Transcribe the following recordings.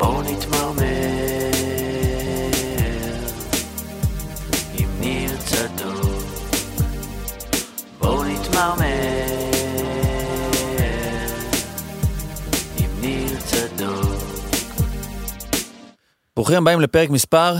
בואו נתמרמר עם ניר צדוק. בואו נתמרמר עם ניר צדוק. ברוכים הבאים לפרק מספר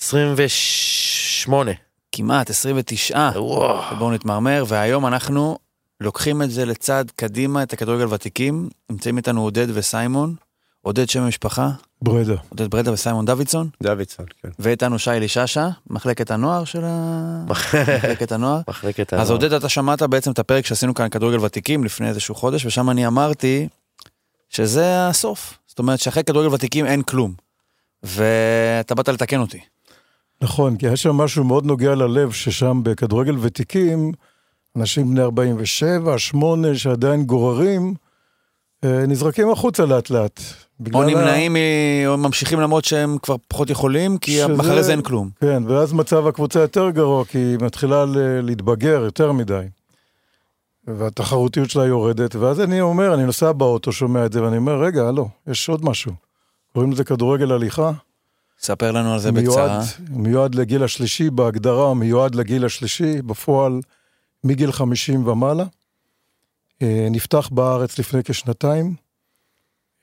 28. כמעט 29. וואו. בואו נתמרמר, והיום אנחנו לוקחים את זה לצד קדימה, את הכדורגל ותיקים. נמצאים איתנו עודד וסיימון. עודד שם המשפחה, ברדה. עודד ברדה וסיימון דוידסון, דוידסון, כן. ואיתנו שי אליששע, מחלקת הנוער של ה... מחלקת הנוער. מחלקת אז ה... עודד, אתה שמעת בעצם את הפרק שעשינו כאן כדורגל ותיקים לפני איזשהו חודש, ושם אני אמרתי שזה הסוף. זאת אומרת שאחרי כדורגל ותיקים אין כלום. ואתה באת לתקן אותי. נכון, כי היה שם משהו מאוד נוגע ללב, ששם בכדורגל ותיקים, אנשים בני 47, 8, שעדיין גוררים, נזרקים החוצה לאט לאט. או ה- נמנעים מ- או ממשיכים למרות שהם כבר פחות יכולים, כי שזה- אחרי זה אין כלום. כן, ואז מצב הקבוצה יותר גרוע, כי היא מתחילה ל- להתבגר יותר מדי. והתחרותיות שלה יורדת, ואז אני אומר, אני נוסע באוטו, שומע את זה, ואני אומר, רגע, הלו, יש עוד משהו. קוראים לזה כדורגל הליכה. ספר לנו על זה מיועד, בקצרה. מיועד לגיל השלישי, בהגדרה מיועד לגיל השלישי, בפועל מגיל 50 ומעלה. אה, נפתח בארץ לפני כשנתיים.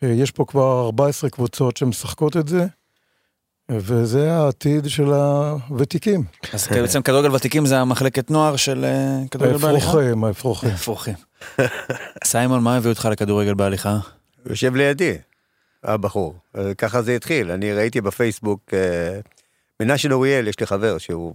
אה, יש פה כבר 14 קבוצות שמשחקות את זה, וזה העתיד של הוותיקים. אז בעצם כדורגל ותיקים זה המחלקת נוער של אה, כדורגל בהליכה? האפרוחים, האפרוחים. אפרוחים. סיימון, מה הביא אותך לכדורגל בהליכה? יושב לידי, הבחור. אה, ככה זה התחיל. אני ראיתי בפייסבוק, מנשה אוריאל, יש לי חבר שהוא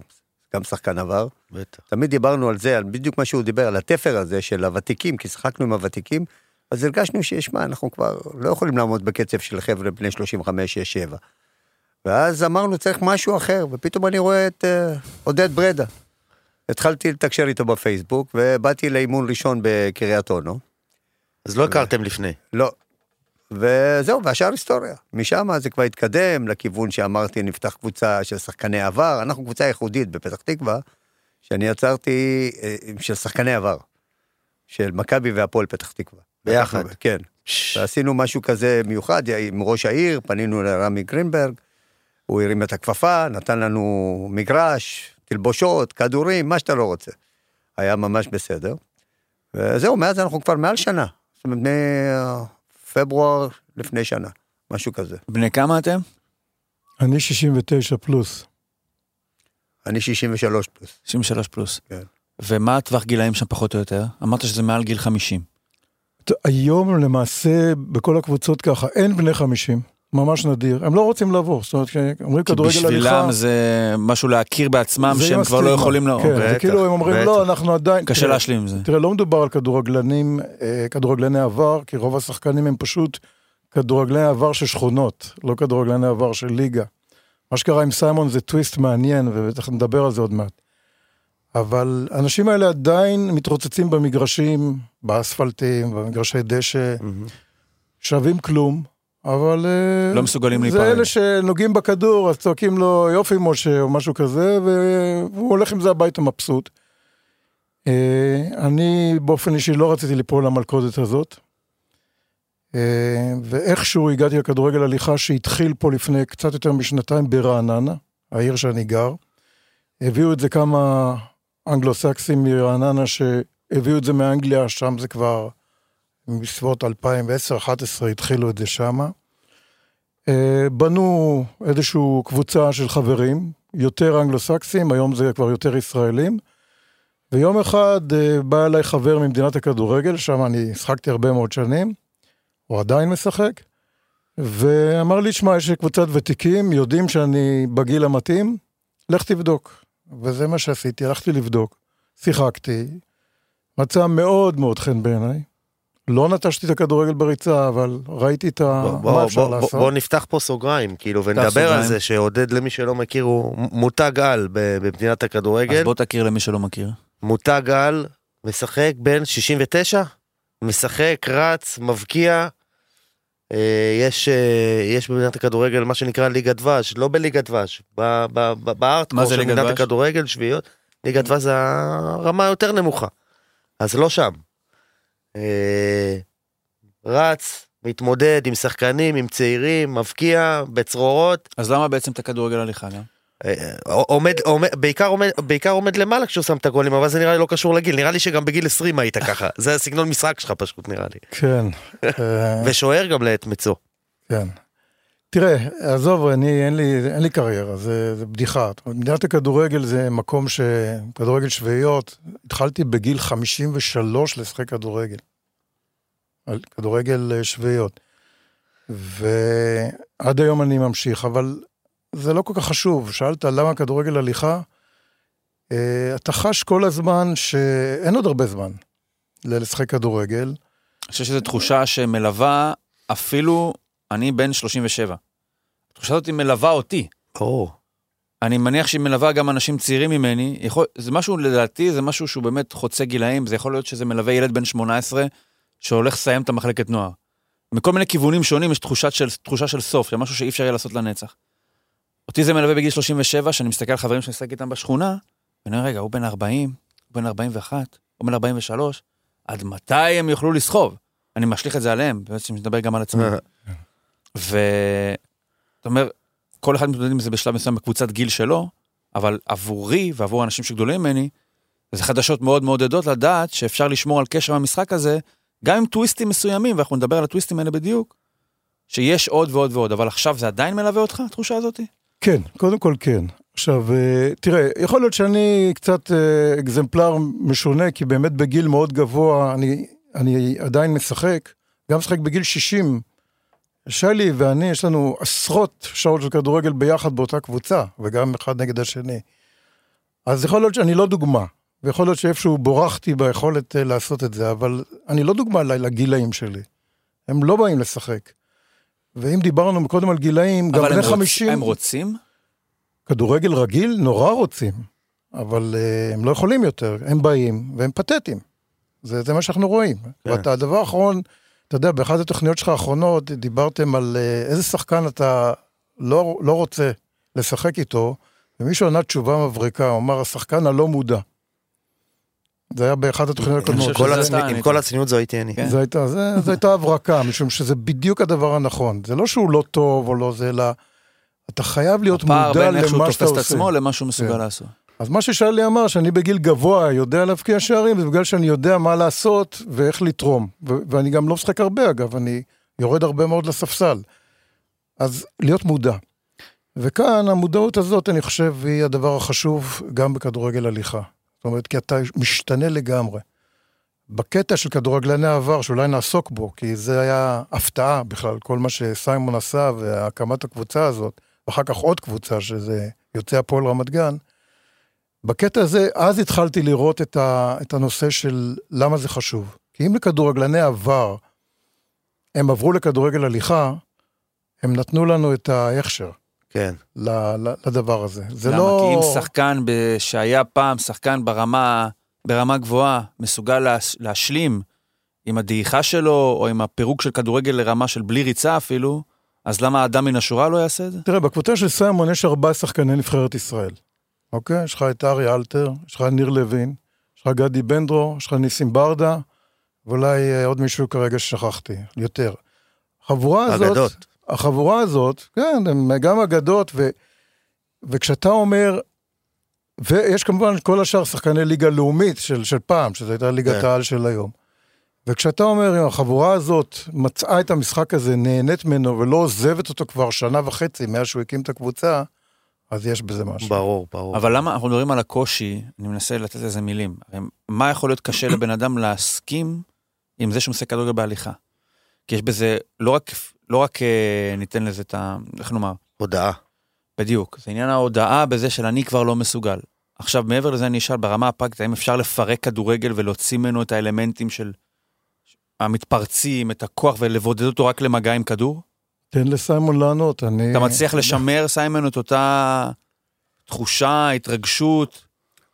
גם שחקן עבר. בטח. תמיד דיברנו על זה, על בדיוק מה שהוא דיבר, על התפר הזה של הוותיקים, כי שיחקנו עם הוותיקים, אז הרגשנו שיש מה, אנחנו כבר לא יכולים לעמוד בקצב של חבר'ה בני 35-6-7. ואז אמרנו, צריך משהו אחר, ופתאום אני רואה את אה, עודד ברדה. התחלתי לתקשר איתו בפייסבוק, ובאתי לאימון ראשון בקריית אונו. אז לא הכרתם לפני. לא. וזהו, והשאר היסטוריה. משם זה כבר התקדם לכיוון שאמרתי, נפתח קבוצה של שחקני עבר. אנחנו קבוצה ייחודית בפתח תקווה, שאני יצרתי אה, של שחקני עבר. של מכבי והפועל פתח תקווה. ביחד. לקחנו- כן. ועשינו משהו כזה מיוחד עם ראש העיר, פנינו לרמי גרינברג, הוא הרים את הכפפה, נתן לנו מגרש, תלבושות, כדורים, מה שאתה לא רוצה. היה ממש בסדר. וזהו, מאז אנחנו כבר מעל שנה. זאת אומרת, מפברואר לפני שנה, משהו כזה. בני כמה אתם? אני 69 פלוס. אני 63 פלוס. 63 פלוס. כן. ומה הטווח גילאים שם פחות או יותר? אמרת שזה מעל גיל 50. ת- היום למעשה בכל הקבוצות ככה, אין בני 50, ממש נדיר. הם לא רוצים לעבור, זאת אומרת, כשאומרים כי כדורגל הליכה... בשבילם זה משהו להכיר בעצמם שהם כבר לא. יכולים ל... כן, זה כאילו הם אומרים. לא, אנחנו עדיין... קשה להשלים עם זה. תראה, לא מדובר על כדורגלנים, אה, כדורגלני עבר, כי רוב השחקנים הם פשוט כדורגלני עבר של שכונות, לא כדורגלני עבר של ליגה. מה שקרה עם סיימון זה טוויסט מעניין, ובטח נדבר על זה עוד מעט. אבל האנשים האלה עדיין מתרוצצים במגרשים, באספלטים, במגרשי דשא, שווים כלום, אבל... אה, לא מסוגלים זה להיפרד. אלה שנוגעים בכדור, אז צועקים לו יופי משה או משהו כזה, והוא הולך עם זה הביתה מבסוט. אה, אני באופן אישי לא רציתי ליפול למלכודת הזאת. אה, ואיכשהו הגעתי לכדורגל הליכה שהתחיל פה לפני קצת יותר משנתיים ברעננה, העיר שאני גר. הביאו את זה כמה אנגלו-סקסים מרעננה שהביאו את זה מאנגליה, שם זה כבר בסביבות 2010-2011 התחילו את זה שמה. אה, בנו איזושהי קבוצה של חברים, יותר אנגלו-סקסים, היום זה כבר יותר ישראלים. ויום אחד אה, בא אליי חבר ממדינת הכדורגל, שם אני שחקתי הרבה מאוד שנים, הוא עדיין משחק, ואמר לי, שמע, יש לי קבוצת ותיקים, יודעים שאני בגיל המתאים, לך תבדוק. וזה מה שעשיתי, הלכתי לבדוק, שיחקתי, מצא מאוד מאוד חן בעיניי. לא נטשתי את הכדורגל בריצה, אבל ראיתי את ה... בוא, מה בוא, אפשר בוא, בוא, לעשות. בוא נפתח פה סוגריים, כאילו, ונדבר סוגריים. על זה שעודד, למי שלא מכיר, הוא מותג על במדינת אז הכדורגל. בוא תכיר למי שלא מכיר. מותג על, משחק בין 69, משחק, רץ, מבקיע. אה, יש, אה, יש במדינת הכדורגל מה שנקרא ליגת דבש, לא בליגת דבש, בארטקור זה של ליגת מדינת דבש? הכדורגל, שביעיות, ליגת דבש זה הרמה היותר נמוכה, אז לא שם. אה, רץ, מתמודד עם שחקנים, עם צעירים, מבקיע, בצרורות, אז למה בעצם את הכדורגל הליכה גם? אה, עומד, עומד, בעיקר עומד, בעיקר עומד למעלה כשהוא שם את הגולים, אבל זה נראה לי לא קשור לגיל, נראה לי שגם בגיל 20 היית ככה, זה הסגנון משחק שלך פשוט נראה לי. כן. אה, ושוער גם לעת מצוא. כן. תראה, עזוב, אני, אין לי, אין לי קריירה, זה, זה בדיחה. מדינת הכדורגל זה מקום ש... כדורגל שביעיות, התחלתי בגיל 53 לשחק כדורגל. על כדורגל אה, שביעיות. ועד היום אני ממשיך, אבל זה לא כל כך חשוב. שאלת למה כדורגל הליכה? אה, אתה חש כל הזמן שאין עוד הרבה זמן לשחק כדורגל. אני חושב שזו תחושה שמלווה אפילו, אני בן 37. התחושה הזאת מלווה אותי. ברור. אני מניח שהיא מלווה גם אנשים צעירים ממני. יכול, זה משהו, לדעתי, זה משהו שהוא באמת חוצה גילאים. זה יכול להיות שזה מלווה ילד בן 18 שהולך לסיים את המחלקת נוער. מכל מיני כיוונים שונים יש תחושת של, תחושה של סוף, של משהו שאי אפשר יהיה לעשות לנצח. אותי זה מלווה בגיל 37, שאני מסתכל על חברים שאני משחק איתם בשכונה, ואני אומר, רגע, הוא בן 40, הוא בן 41, הוא בן 43, עד מתי הם יוכלו לסחוב? אני משליך את זה עליהם, בעצם מדבר גם על עצמי. ואתה אומר, כל אחד מתמודד עם זה בשלב מסוים בקבוצת גיל שלו, אבל עבורי ועבור אנשים שגדולים ממני, זה חדשות מאוד מעודדות לדעת שאפשר לשמור על קשר במשחק הזה, גם עם טוויסטים מסוימים, ואנחנו נדבר על הטוויסטים האלה בדיוק, שיש עוד ועוד ועוד, אבל עכשיו זה עדיין מלווה אותך, התחושה הזאת? כן, קודם כל כן. עכשיו, אה, תראה, יכול להיות שאני קצת אה, אקזמפלר משונה, כי באמת בגיל מאוד גבוה אני, אני עדיין משחק, גם משחק בגיל 60. שלי ואני, יש לנו עשרות שעות של כדורגל ביחד באותה קבוצה, וגם אחד נגד השני. אז יכול להיות שאני לא דוגמה, ויכול להיות שאיפשהו בורחתי ביכולת אה, לעשות את זה, אבל אני לא דוגמה לגילאים שלי. הם לא באים לשחק. ואם דיברנו קודם על גילאים, גם אבל בני הם, רוצ, 50... הם רוצים? כדורגל רגיל נורא רוצים, אבל uh, הם לא יכולים יותר, הם באים והם פתטיים. זה, זה מה שאנחנו רואים. כן. ואתה, הדבר האחרון, אתה יודע, באחת התוכניות שלך האחרונות דיברתם על uh, איזה שחקן אתה לא, לא רוצה לשחק איתו, ומישהו ענה תשובה מבריקה, הוא אמר, השחקן הלא מודע. זה היה באחת התוכניות הקודמות. עם אני כל. הצניעות זו הייתי אני. כן. זה הייתה, הייתה הברקה, משום שזה בדיוק הדבר הנכון. זה לא שהוא לא טוב או לא זה, אלא אתה חייב להיות מודע בין איך שהוא למה שאתה תופס עושה. את עצמו למה שהוא מסוגל כן. לעשות. אז מה ששאלי אמר, שאני בגיל גבוה יודע להבקיע שערים, זה בגלל שאני יודע מה לעשות ואיך לתרום. ו- ואני גם לא משחק הרבה, אגב, אני יורד הרבה מאוד לספסל. אז להיות מודע. וכאן המודעות הזאת, אני חושב, היא הדבר החשוב גם בכדורגל הליכה. זאת אומרת, כי אתה משתנה לגמרי. בקטע של כדורגלני העבר, שאולי נעסוק בו, כי זה היה הפתעה בכלל, כל מה שסיימון עשה והקמת הקבוצה הזאת, ואחר כך עוד קבוצה, שזה יוצא הפועל רמת גן, בקטע הזה, אז התחלתי לראות את, ה, את הנושא של למה זה חשוב. כי אם לכדורגלני עבר, הם עברו לכדורגל הליכה, הם נתנו לנו את ההכשר כן. ל- ל- לדבר הזה. זה למה? לא... כי אם שחקן ב- שהיה פעם שחקן ברמה, ברמה גבוהה, מסוגל להש, להשלים עם הדעיכה שלו, או עם הפירוק של כדורגל לרמה של בלי ריצה אפילו, אז למה האדם מן השורה לא יעשה את זה? תראה, בקבוצה של סיימון יש ארבעה שחקני נבחרת ישראל. אוקיי? יש לך את ארי אלתר, יש לך ניר לוין, יש לך גדי בנדרו, יש לך ניסים ברדה, ואולי אה, עוד מישהו כרגע ששכחתי, יותר. החבורה הזאת... אגדות. החבורה הזאת, כן, הם גם אגדות, ו, וכשאתה אומר, ויש כמובן כל השאר שחקני ליגה לאומית של, של פעם, שזו הייתה ליגת כן. העל של היום. וכשאתה אומר, אם החבורה הזאת מצאה את המשחק הזה, נהנית ממנו ולא עוזבת אותו כבר שנה וחצי מאז שהוא הקים את הקבוצה, אז יש בזה משהו. ברור, ברור. אבל למה אנחנו מדברים על הקושי, אני מנסה לתת לזה מילים. מה יכול להיות קשה לבן אדם להסכים עם זה שהוא משחק כדורגל בהליכה? כי יש בזה, לא רק, לא רק אה, ניתן לזה את ה... איך נאמר? הודעה. בדיוק. זה עניין ההודעה בזה של אני כבר לא מסוגל. עכשיו, מעבר לזה אני אשאל, ברמה הפרקטית, האם אפשר לפרק כדורגל ולהוציא ממנו את האלמנטים של המתפרצים, את הכוח, ולבודד אותו רק למגע עם כדור? תן לסיימון לענות, אני... אתה מצליח לשמר, סיימון, את אותה תחושה, התרגשות,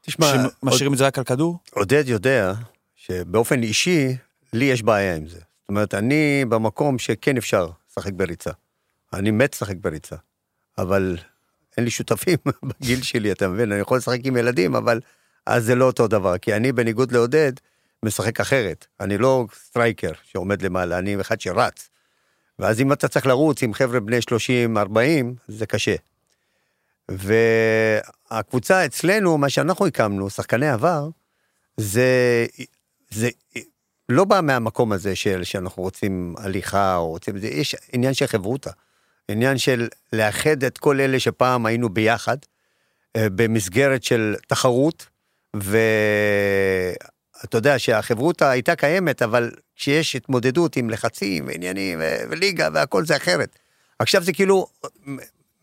תשמע, שמשאירים את זה רק על כדור? עודד יודע שבאופן אישי, לי יש בעיה עם זה. זאת אומרת, אני במקום שכן אפשר לשחק בריצה. אני מת לשחק בריצה, אבל אין לי שותפים בגיל שלי, אתה מבין? אני יכול לשחק עם ילדים, אבל אז זה לא אותו דבר, כי אני, בניגוד לעודד, משחק אחרת. אני לא סטרייקר שעומד למעלה, אני אחד שרץ. ואז אם אתה צריך לרוץ עם חבר'ה בני 30-40, זה קשה. והקבוצה אצלנו, מה שאנחנו הקמנו, שחקני עבר, זה, זה לא בא מהמקום הזה של שאנחנו רוצים הליכה או רוצים, זה, יש עניין של חברותה. עניין של לאחד את כל אלה שפעם היינו ביחד, אה, במסגרת של תחרות, ואתה יודע שהחברותה הייתה קיימת, אבל כשיש התמודדות עם לחצים ועניינים וליגה והכל זה אחרת. עכשיו זה כאילו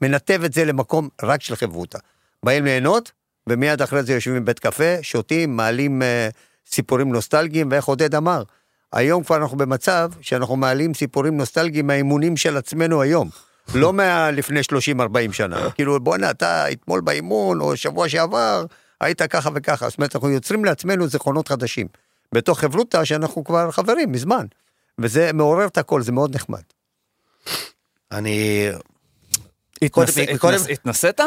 מנתב את זה למקום רק של חברותה. באים ליהנות, ומיד אחרי זה יושבים בבית קפה, שותים, מעלים אה, סיפורים נוסטלגיים, ואיך עודד אמר, היום כבר אנחנו במצב שאנחנו מעלים סיפורים נוסטלגיים מהאימונים של עצמנו היום. לא מלפני 30-40 שנה. כאילו, בואנה, אתה אתמול באימון, או שבוע שעבר, היית ככה וככה. זאת אומרת, אנחנו יוצרים לעצמנו זיכרונות חדשים. בתוך חברותא שאנחנו כבר חברים מזמן. וזה מעורר את הכל, זה מאוד נחמד. אני... התנסית?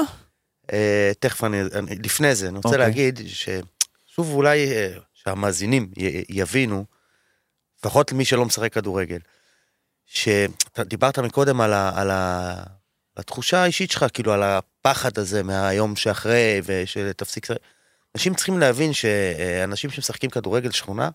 אה, תכף אני, לפני זה, אני רוצה אוקיי. להגיד ששוב אולי אה, שהמאזינים יבינו, לפחות למי שלא משחק כדורגל, שדיברת מקודם על ה, התחושה האישית שלך, כאילו על הפחד הזה מהיום שאחרי ושתפסיק... אנשים צריכים להבין שאנשים שמשחקים כדורגל שכונה,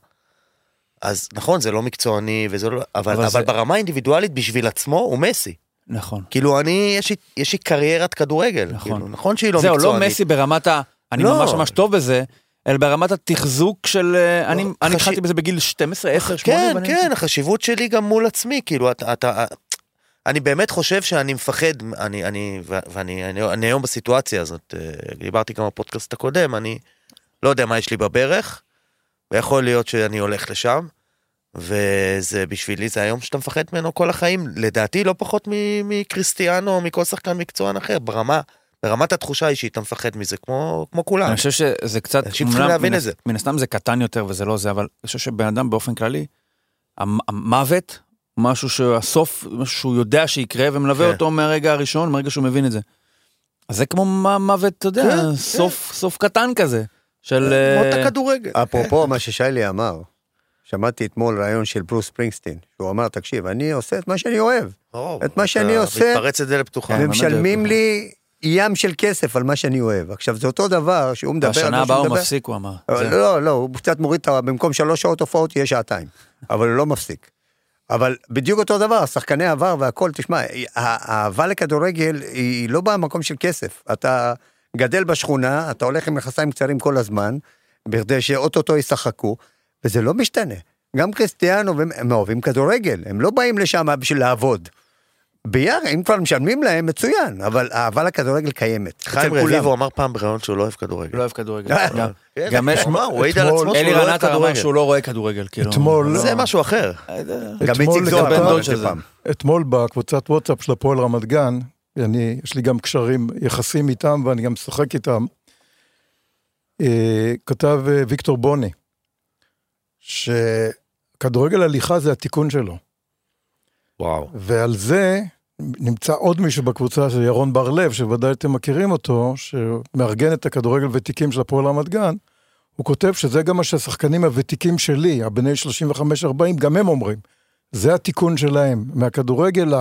אז נכון, זה לא מקצועני וזה לא... אבל, אבל אבל, זה- ברמה האינדיבידואלית בשביל עצמו הוא מסי. נכון. כאילו אני, יש לי, יש לי קריירת כדורגל. נכון. כאילו, נכון שהיא לא זהו, מקצוענית. לא מסי ברמת ה... אני לא. ממש ממש טוב בזה, אלא ברמת התחזוק של... אה, אני אני התחלתי בזה בגיל 12, 10, 8. כן, כן, החשיבות שלי גם מול עצמי, כאילו, אתה, אתה, אני באמת חושב שאני מפחד, אני, אני, ואני אני, אני היום בסיטואציה הזאת, אה, דיברתי גם בפודקאסט הקודם, אני לא יודע מה יש לי בברך, ויכול להיות שאני הולך לשם, וזה בשבילי, זה היום שאתה מפחד ממנו כל החיים, לדעתי לא פחות מקריסטיאנו או מכל שחקן מקצוען אחר, ברמה, ברמת התחושה האישית, אתה מפחד מזה כמו, כמו כולם. אני חושב שזה קצת... אנשים צריכים להבין מן את זה. מן הסתם זה קטן יותר וזה לא זה, אבל אני חושב שבן אדם באופן כללי, המ- המוות, משהו שהסוף, משהו שהוא יודע שיקרה ומלווה כן. אותו מהרגע הראשון, מהרגע שהוא מבין את זה. אז זה כמו מוות, אתה יודע, כן, סוף סוף קטן כזה. של... מות אה, הכדורגל. אפרופו מה ששיילי אמר, שמעתי אתמול ראיון של ברוס פרינגסטין, שהוא אמר, תקשיב, אני עושה את מה שאני אוהב, או, את מה שאני אתה עושה- מתפרץ את זה לפתוחה. כן, ומשלמים באמת, לי ים של כסף על מה שאני אוהב. עכשיו, זה אותו דבר שהוא מדבר על בשנה מה הבאה שהוא הוא מדבר. מפסיק, הוא אמר. לא, לא, הוא קצת מוריד את ה... במקום שלוש שעות הופעות יהיה שעתיים. אבל הוא לא מפסיק. אבל בדיוק אותו דבר, שחקני עבר והכל, תשמע, האהבה לכדורגל היא לא באה ממקום של כסף. אתה גדל בשכונה, אתה הולך עם מכנסיים קצרים כל הזמן, בכדי שאו-טו-טו ישחקו, וזה לא משתנה. גם קריסטיאנו, הם אוהבים כדורגל, הם לא באים לשם בשביל לעבוד. ביחד, אם כבר משלמים להם, מצוין, אבל האהבה לכדורגל קיימת. חיים. רביבו אמר פעם בראיון שהוא לא אוהב כדורגל. לא אוהב כדורגל. אה, גם- כן, גם יש... הוא אמר, הוא העיד על עצמו שהוא לא אוהב כדורגל. שהוא לא רואה כדורגל, כאילו. אתמול- זה משהו אחר. גם אתמול איציק זוהר אמר את של זה. אתמול בקבוצת וואטסאפ של הפועל רמת גן, אני, יש לי גם קשרים יחסים איתם ואני גם משחק איתם, אה, כתב אה, ויקטור בוני, שכדורגל הליכה זה התיקון שלו. וואו. ועל זה נמצא עוד מישהו בקבוצה, זה ירון בר לב, שוודאי אתם מכירים אותו, שמארגן את הכדורגל ותיקים של הפועל רמת גן, הוא כותב שזה גם מה שהשחקנים הוותיקים שלי, הבני 35-40, גם הם אומרים. זה התיקון שלהם, מהכדורגל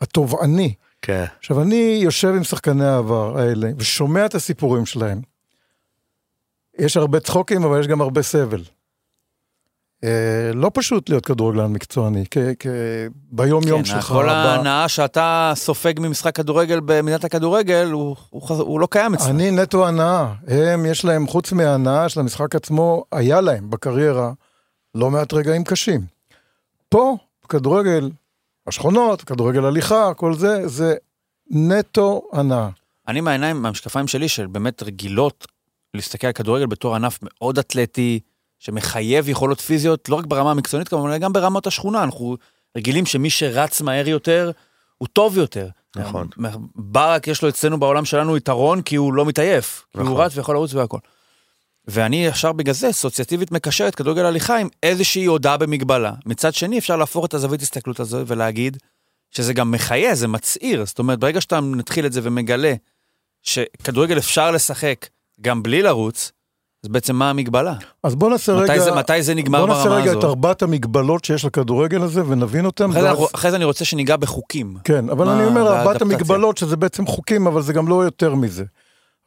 התובעני. כן. עכשיו, אני יושב עם שחקני העבר האלה, ושומע את הסיפורים שלהם. יש הרבה צחוקים, אבל יש גם הרבה סבל. אה, לא פשוט להיות כדורגלן מקצועני, כ- ביום-יום כן, שלך. כל ב- ההנאה שאתה סופג ממשחק כדורגל במדינת הכדורגל, הוא- הוא חז- הוא לא קיים אצלך. אני נטו הנאה. הם, יש להם, חוץ מההנאה של המשחק עצמו, היה להם בקריירה לא מעט רגעים קשים. פה, בכדורגל, השכונות, כדורגל הליכה, כל זה, זה נטו הנאה. אני מהעיניים, מהמשקפיים שלי, של באמת רגילות להסתכל על כדורגל בתור ענף מאוד אתלטי, שמחייב יכולות פיזיות, לא רק ברמה המקצוענית כמובן, אלא גם ברמות השכונה. אנחנו רגילים שמי שרץ מהר יותר, הוא טוב יותר. נכון. ברק, יש לו אצלנו בעולם שלנו יתרון, כי הוא לא מתעייף. כי הוא נכון. רץ ויכול לרוץ והכל. ואני ישר בגלל זה אסוציאטיבית מקשר את כדורגל הליכה עם איזושהי הודעה במגבלה. מצד שני, אפשר להפוך את הזווית הסתכלות הזו ולהגיד שזה גם מחיה, זה מצעיר. זאת אומרת, ברגע שאתה נתחיל את זה ומגלה שכדורגל אפשר לשחק גם בלי לרוץ, אז בעצם מה המגבלה? אז בוא נעשה רגע... מתי זה- מתי זה נגמר בוא נעשה ברמה רגע את הזאת? ארבעת המגבלות שיש לכדורגל הזה ונבין אותם. אחרי ואז- אחרי זה אני רוצה שניגע בחוקים. כן, אבל מה אני אומר, ארבעת? המגבלות, שזה בעצם חוקים, אבל זה גם לא יותר מזה.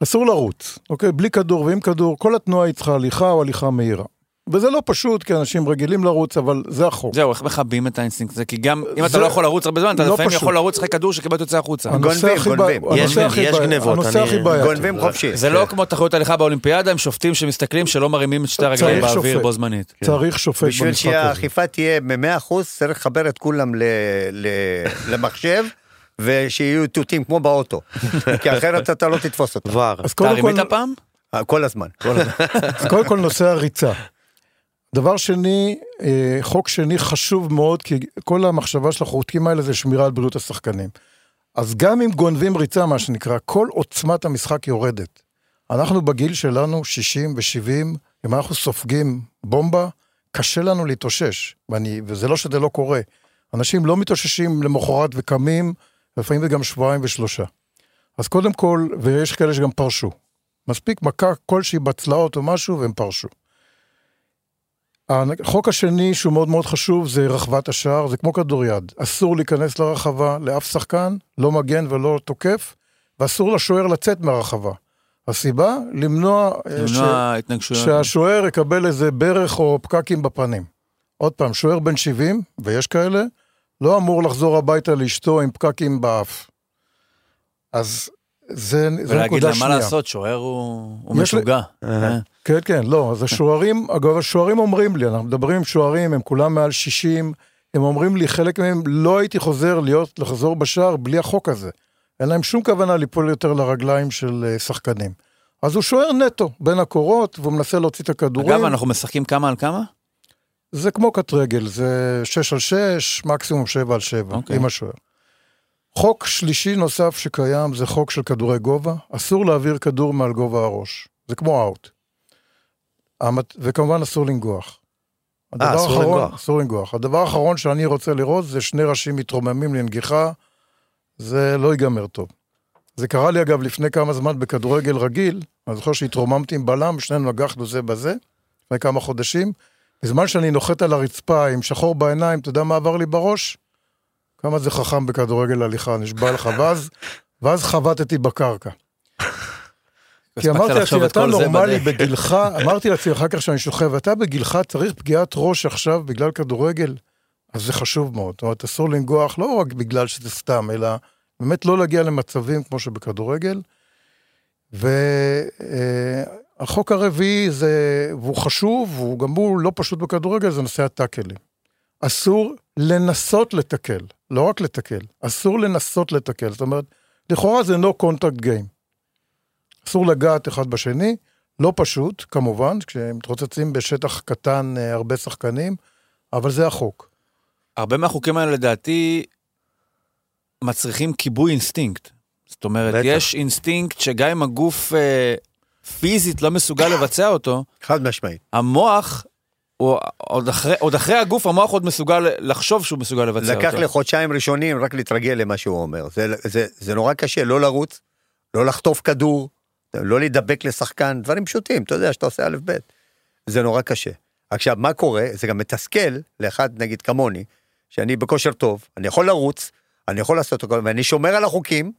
אסור לרוץ, אוקיי? בלי כדור ועם כדור, כל התנועה היא צריכה הליכה או הליכה מהירה. וזה לא פשוט, כי אנשים רגילים לרוץ, אבל זה החוק. זהו, איך מכבים את האינסטינקט הזה? כי גם אם אתה לא יכול לרוץ הרבה זמן, אתה לא לפעמים. יכול לרוץ אחרי כדור שקיבלת יוצא החוצה. גונבים, גונבים. יש- גנבות, הנושא אני- הכי בעייתי. גונבים חופשי. זה לא כמו תחרות הליכה באולימפיאדה, הם שופטים שמסתכלים שלא מרימים את שתי הרגליים באוויר. בו זמנית. צריך שופט בשביל במשחק הזה. שהאכיפה תהיה ב-100% צריך לחבר את כולם ל- ל- למחשב ושיהיו איתותים כמו באוטו. כי אחרת אתה לא תתפוס אותם. כבר. אז אתה קודם כל, רימית פעם? כל הזמן. אז קודם כל נושא הריצה. דבר שני, אה, חוק שני חשוב מאוד, כי כל המחשבה של החוקים האלה זה שמירה על בריאות השחקנים. אז גם אם גונבים ריצה, מה שנקרא, כל עוצמת המשחק יורדת. אנחנו בגיל שלנו, 60 ו-70, אם אנחנו סופגים בומבה, קשה לנו להתאושש. ואני, וזה לא שזה לא קורה. אנשים לא מתאוששים למחרת וקמים, לפעמים זה גם שבועיים ושלושה. אז קודם כל, ויש כאלה שגם פרשו. מספיק מכה כלשהי בצלעות או משהו והם פרשו. החוק השני שהוא מאוד מאוד חשוב זה רחבת השער, זה כמו כדוריד. אסור להיכנס לרחבה לאף שחקן, לא מגן ולא תוקף, ואסור לשוער לצאת מהרחבה. הסיבה? למנוע, אה, ש- למנוע התנגשויות. שהשוער יקבל איזה ברך או פקקים בפנים. עוד פעם, שוער בן 70, ויש כאלה, לא אמור לחזור הביתה לאשתו עם פקקים באף. אז זה, זה ולהגיד נקודה להם מה שנייה. לעשות, שוער הוא הוא לי- משוגע. אה. כן, כן, לא, אז השוערים, אגב, השוערים אומרים לי, אנחנו מדברים עם שוערים, הם כולם מעל 60, הם אומרים לי, חלק מהם, לא הייתי חוזר להיות, לחזור בשער בלי החוק הזה. אין להם שום כוונה ליפול יותר לרגליים של אה, שחקנים. אז הוא שוער נטו, בין הקורות, והוא מנסה להוציא את הכדורים. אגב, אנחנו משחקים כמה על כמה? זה כמו קט רגל, זה 6 על 6, מקסימום 7 על 7, אוקיי. עם השוער. חוק שלישי נוסף שקיים זה חוק של כדורי גובה, אסור להעביר כדור מעל גובה הראש, זה כמו אאוט. המת- וכמובן אסור לנגוח. הדבר אסור האחרון- לנגוח. אסור לנגוח. הדבר האחרון שאני רוצה לראות זה שני ראשים מתרוממים לנגיחה, זה לא ייגמר טוב. זה קרה לי אגב לפני כמה זמן בכדורגל רגיל, אני זוכר שהתרוממתי עם בלם, שנינו נגחנו זה בזה, לפני כמה חודשים, בזמן שאני נוחת על הרצפה עם שחור בעיניים, אתה יודע מה עבר לי בראש? כמה זה חכם בכדורגל הליכה, נשבע לך, ואז, ואז חבטתי בקרקע. כי אמרתי לעצמי, את אתה נורמלי. בגילך, אמרתי לעצמי אחר כך שאני שוכב, אתה בגילך צריך פגיעת ראש עכשיו בגלל כדורגל, אז זה חשוב מאוד. זאת אומרת, אסור לנגוח לא רק בגלל שזה סתם, אלא באמת לא להגיע למצבים כמו שבכדורגל. והחוק הרביעי זה, והוא חשוב, והוא גם הוא לא פשוט בכדורגל, זה נושא הטאקלים. אסור לנסות לתקל, לא רק לתקל, אסור לנסות לתקל. זאת אומרת, לכאורה זה no contact game. אסור לגעת אחד בשני, לא פשוט, כמובן, כשהם מתרוצצים בשטח קטן אה, הרבה שחקנים, אבל זה החוק. הרבה מהחוקים האלה לדעתי מצריכים כיבוי אינסטינקט. זאת אומרת, בטח. יש אינסטינקט שגם אם הגוף אה, פיזית לא מסוגל לבצע אותו, חד משמעית. המוח, הוא, עוד, אחרי, עוד אחרי הגוף, המוח עוד מסוגל לחשוב שהוא מסוגל לבצע לקח אותו. לי חודשיים ראשונים רק להתרגל למה שהוא אומר. זה, זה, זה נורא קשה, לא לרוץ, לא לחטוף כדור, לא להידבק לשחקן, דברים פשוטים, אתה יודע שאתה עושה א' ב'. זה נורא קשה. עכשיו, מה קורה? זה גם מתסכל לאחד, נגיד כמוני, שאני בכושר טוב, אני יכול לרוץ, אני יכול לעשות הכל, ואני שומר על החוקים,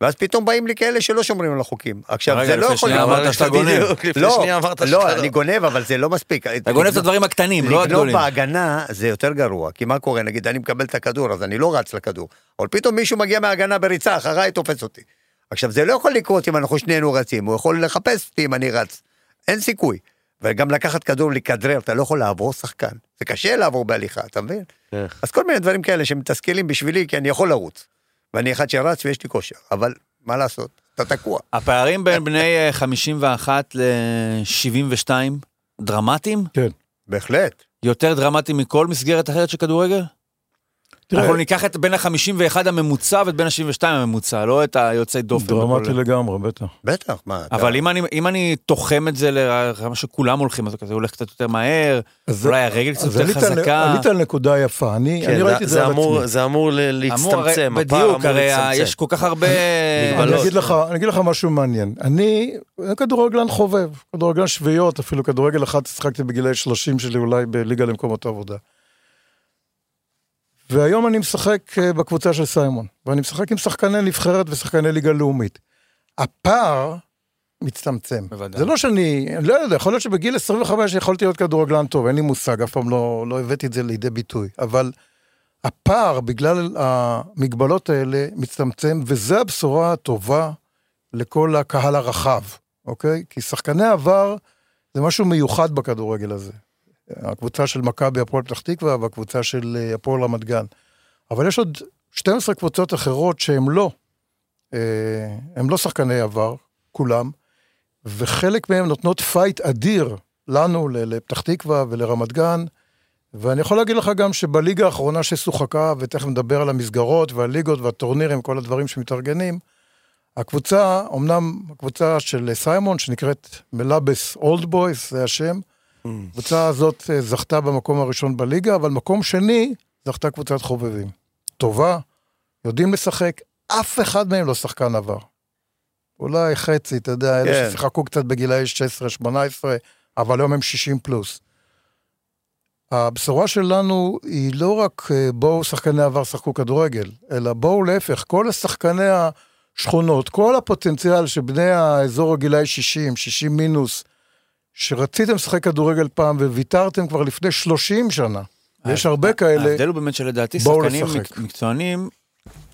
ואז פתאום באים לי כאלה שלא שומרים על החוקים. עכשיו, רגע, זה לא לפני יכול שנייה לקרות. אמרת שאתה גונב. לפני לא, שנייה אמרת שאתה לא, לא. אני גונב, אבל זה לא מספיק. אתה גונב את הדברים הקטנים, לא לגנוב הגדולים. בהגנה זה יותר גרוע, כי מה קורה? נגיד, אני מקבל את הכדור, אז אני לא רץ לכדור, אבל פתאום מישהו מגיע מההגנה בריצה, אחריי תופס אותי. עכשיו, זה לא יכול לקרות אם אנחנו שנינו רצים, הוא יכול לחפש אותי אם אני רץ. אין סיכוי. וגם לקחת כדור, לכדרר, אתה לא יכול לעבור שחקן. זה קשה לעבור בהליכה, אתה מבין? איך? אז כל מיני דברים כאלה שמתסכלים בשבילי, כי אני יכול לרוץ. ואני אחד שרץ ויש לי כושר, אבל מה לעשות? אתה תקוע. הפערים בין בני אה, 51 ל-72 דרמטיים? בהחלט. יותר דרמטיים מכל מסגרת אחרת של כדורגל? תראה, אנחנו ניקח את בין ה-51 הממוצע ואת בין ה-72 הממוצע, לא את היוצאי דופן. דרמטי לגמרי, בטח. בטח, מה, אתה- אבל אם אני, אם אני תוחם את זה לרמה שכולם הולכים, אז זה הולך קצת יותר מהר, אז אולי הרגל קצת אז יותר עלית על- חזקה. עלית על נקודה יפה, אני כן, אני ראיתי את זה על אמור- עצמי. זה אמור ל- אמור, הרי- להצטמצם, הפער בדיוק, אמור הרי ה- להצטמצם. יש כל כך הרבה... אני. אגיד לך, אני אגיד לך משהו מעניין. אני כדורגלן חובב, כדורגלן שביעיות, אפילו כדורגל אחד שיחקתי בגילי 30 שלי אולי בליגה למקומות העבודה. והיום אני משחק אה, בקבוצה של סיימון, ואני משחק עם שחקני נבחרת ושחקני ליגה לאומית. הפער מצטמצם. בוודאי. זה לא שאני, אני לא יודע, יכול להיות שבגיל 25 יכולתי להיות כדורגלן טוב, אין לי מושג, אף פעם לא, לא הבאתי את זה לידי ביטוי. אבל הפער, בגלל המגבלות האלה, מצטמצם, וזו הבשורה הטובה לכל הקהל הרחב, אוקיי? כי שחקני עבר זה משהו מיוחד בכדורגל הזה. הקבוצה של מכבי הפועל פתח תקווה והקבוצה של אה, הפועל רמת גן. אבל יש עוד 12 קבוצות אחרות שהן לא, אה, הם לא שחקני עבר, כולם, וחלק מהם נותנות fight אדיר לנו, לפתח תקווה ולרמת גן, ואני יכול להגיד לך גם שבליגה האחרונה ששוחקה, ותכף נדבר על המסגרות והליגות והטורנירים, כל הדברים שמתארגנים, הקבוצה, אמנם הקבוצה של סיימון, שנקראת מלאבס Old Boys, זה השם, הקבוצה הזאת אה, זכתה במקום הראשון בליגה, אבל מקום שני זכתה קבוצת חובבים. טובה, יודעים לשחק, אף אחד מהם לא שחקן עבר. אולי חצי, אתה יודע, אלה כן. ששיחקו קצת בגילאי 16-18, אבל היום הם 60 פלוס. הבשורה שלנו היא לא רק אה, בואו שחקני עבר שחקו כדורגל, אלא בואו להפך, כל השחקני השכונות, כל הפוטנציאל שבני האזור הגילאי 60, 60 מינוס, שרציתם לשחק כדורגל פעם וויתרתם כבר לפני 30 שנה. ויש הרבה כאלה, ההבדל הוא באמת שלדעתי שחקנים לשחק. מקצוענים,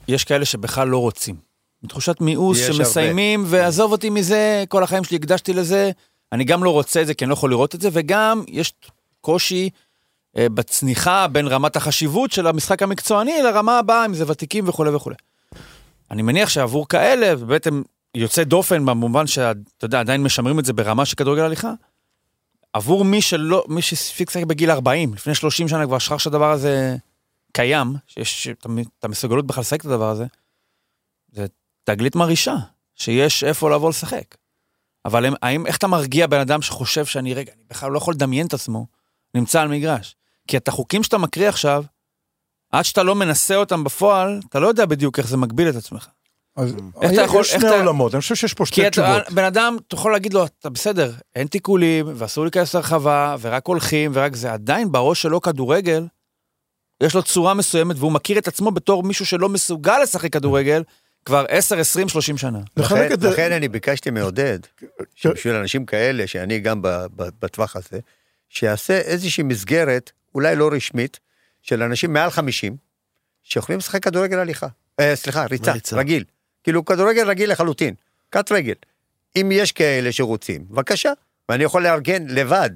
יש כאלה שבכלל לא רוצים. מתחושת מיאוס יש שמסיימים, ועזוב אותי מזה, כל החיים שלי הקדשתי לזה, אני גם לא רוצה את זה כי אני לא יכול לראות את זה, וגם יש קושי אה, בצניחה בין רמת החשיבות של המשחק המקצועני לרמה הבאה, אם זה ותיקים וכולי וכולי. אני מניח שעבור כאלה, באמת הם יוצא דופן במובן שאתה יודע, עדיין משמרים את זה ברמה של כדורגל הליכה. עבור מי שלא, מי שהספיק לשחק בגיל 40, לפני 30 שנה כבר שכח שהדבר הזה קיים, שיש את המ- את המסוגלות בכלל לשחק את הדבר הזה, זה תגלית מרעישה, שיש איפה לבוא לשחק. אבל הם, האם, איך אתה מרגיע בן אדם שחושב שאני, רגע, אני בכלל לא יכול לדמיין את עצמו, נמצא על מגרש? כי את החוקים שאתה מקריא עכשיו, עד שאתה לא מנסה אותם בפועל, אתה לא יודע בדיוק איך זה מגביל את עצמך. אז איך אתה יכול- יש שני אתה- עולמות, אני חושב שיש פה כי שתי תשובות. בן אדם, אתה יכול להגיד לו, אתה בסדר, אין תיקולים, ואסור להיכנס לרחבה, ורק הולכים, ורק זה, עדיין בראש שלו כדורגל, יש לו צורה מסוימת, והוא מכיר את עצמו בתור מישהו שלא מסוגל לשחק כדורגל כבר 10, 20, 30 שנה. לכן, את זה, לכן אני ביקשתי מעודד, שבשביל אנשים כאלה, שאני גם בטווח הזה, שיעשה איזושהי מסגרת, אולי לא רשמית, של אנשים מעל 50, שיכולים לשחק כדורגל הליכה. אה, סליחה, ריצה, ריצה. רגיל. כאילו כדורגל רגיל לחלוטין, קט רגל. אם יש כאלה שרוצים, בבקשה. ואני יכול לארגן לבד.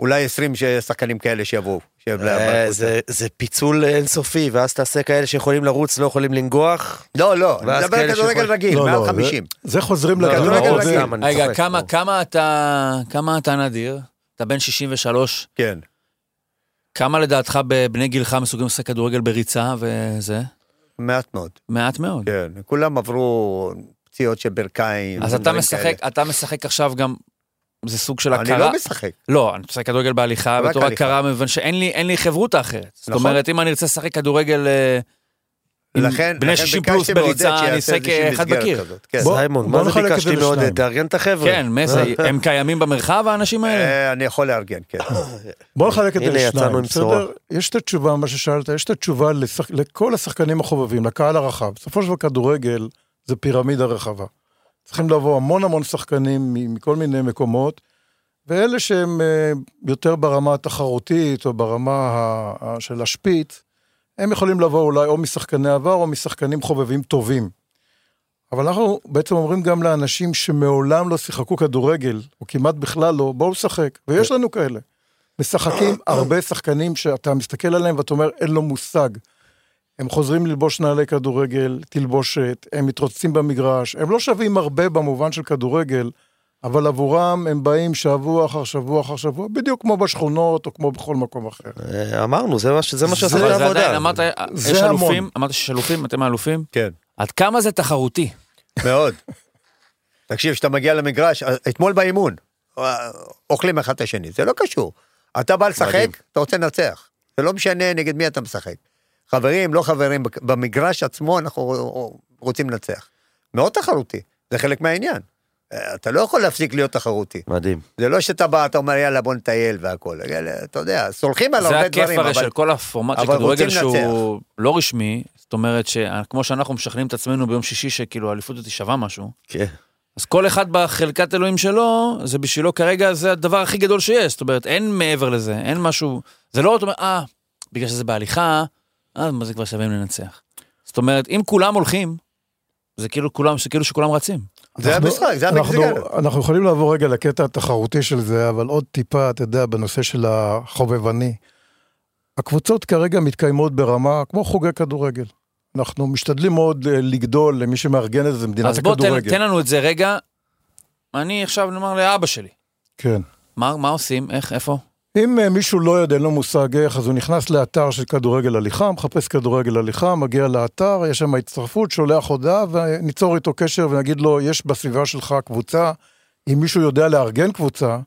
אולי 20 ש- שחקנים כאלה שיבואו. אה. זה- זה פיצול אינסופי, ואז תעשה כאלה שיכולים לרוץ, לא יכולים לנגוח. לא, לא, אני מדבר על כדורגל רגיל, לא, מעל לא, זה- 50. זה חוזרים לא, כדורגל לדבר רגיל. רגע, צוחק כמה, פה. כמה אתה, כמה אתה נדיר? אתה בן 63, כן. כמה לדעתך בבני גילך מסוגלים לשחק כדורגל בריצה וזה? מעט מאוד. מעט מאוד. כן, כולם עברו פציעות של ברכיים. אז אתה משחק, כאלה. אתה משחק עכשיו גם, זה סוג של אני הכרה. לא משחק. לא, אני משחק כדורגל בהליכה, בתור. הכרה, מכיוון שאין לי, לי חברותא אחרת. זאת נכון. אומרת, אם אני ארצה לשחק כדורגל אה, לכן, בני לכן 60 ביקשתי פלוס בריצה, אני שיעשה אשחק איזושהי אחד מסגרת בקיר. כן. סיימון, בוא מה זה נחלק את זה ביקשתי לשניים. מעודד? תארגן את החבר'ה. כן, מסי, הם קיימים במרחב, האנשים האלה? אה, אני יכול לארגן, כן. בוא נחלק את זה לשניים, בסדר? יש את התשובה, מה ששאלת, יש את התשובה. לכל השחקנים החובבים, לקהל הרחב. בסופו של דבר כדורגל זה פירמידה רחבה. צריכים לבוא המון המון שחקנים מ- מכל מיני מקומות, ואלה שהם אה, יותר ברמה התחרותית או ברמה של השפיץ, הם יכולים לבוא אולי או משחקני עבר או משחקנים חובבים טובים. אבל אנחנו בעצם אומרים גם לאנשים שמעולם לא שיחקו כדורגל, או כמעט בכלל לא, בואו לשחק. ויש לנו כאלה. משחקים הרבה שחקנים שאתה מסתכל עליהם ואתה אומר, אין לו מושג. הם חוזרים ללבוש נעלי כדורגל, תלבושת, הם מתרוצצים במגרש, הם לא שווים הרבה במובן של כדורגל, אבל עבורם הם באים שבוע אחר שבוע אחר שבוע, בדיוק כמו בשכונות או כמו בכל מקום אחר. אה, אמרנו, זה מה ש- זה מה שעושה את אבל זה. עדיין, אמרת, זה יש. אלופים, אמרת שיש אלופים, אתם האלופים? כן. עד כמה זה תחרותי? מאוד. תקשיב, כשאתה מגיע למגרש, אתמול באימון, אוכלים אחד את השני, זה לא קשור. אתה בא לשחק. אתה רוצה לנצח. זה לא משנה נגד מי אתה משחק. חברים, לא חברים, במגרש עצמו אנחנו רוצים לנצח. מאוד תחרותי, זה חלק מהעניין. אה, אתה לא יכול להפסיק להיות תחרותי. מדהים. זה לא שאתה בא, אתה אומר, יאללה, בוא נטייל והכל. יאללה, אתה יודע, סולחים על זה הרבה הכיף דברים, הרי אבל... של כל הפורמט של אבל כדורגל שהוא לא רשמי, זאת אומרת שכמו שאנחנו משכנעים את עצמנו ביום שישי שכאילו האליפות הזאת שווה משהו, כן. אז כל אחד בחלקת אלוהים שלו, זה בשבילו כרגע זה הדבר הכי גדול שיש, זאת אומרת אין מעבר לזה, אין משהו, זה לא אתה אומר, אה, בגלל שזה בהליכה, אז מה זה כבר שווה אם לנצח. זאת אומרת, אם כולם הולכים, זה כאילו כולם, זה כאילו שכולם רצים. זה אנחנו- המשחק, זה אנחנו- המסגרת. אנחנו יכולים לעבור רגע לקטע התחרותי של זה, אבל עוד טיפה, אתה יודע, בנושא של החובבני. הקבוצות כרגע מתקיימות ברמה כמו חוגי כדורגל. אנחנו משתדלים מאוד אה, לגדול למי שמארגן את זה, מדינת אז בוא תן, הכדורגל. תן לנו את זה רגע. אני עכשיו נאמר לאבא שלי, כן. מה, מה עושים, איך, איפה? אם אה, מישהו לא יודע, אין לו מושג איך, אז הוא נכנס לאתר של כדורגל הליכה, מחפש כדורגל הליכה, מגיע לאתר, יש שם הצטרפות, שולח הודעה, וניצור איתו קשר ונגיד לו, יש בסביבה שלך קבוצה, אם מישהו יודע לארגן קבוצה,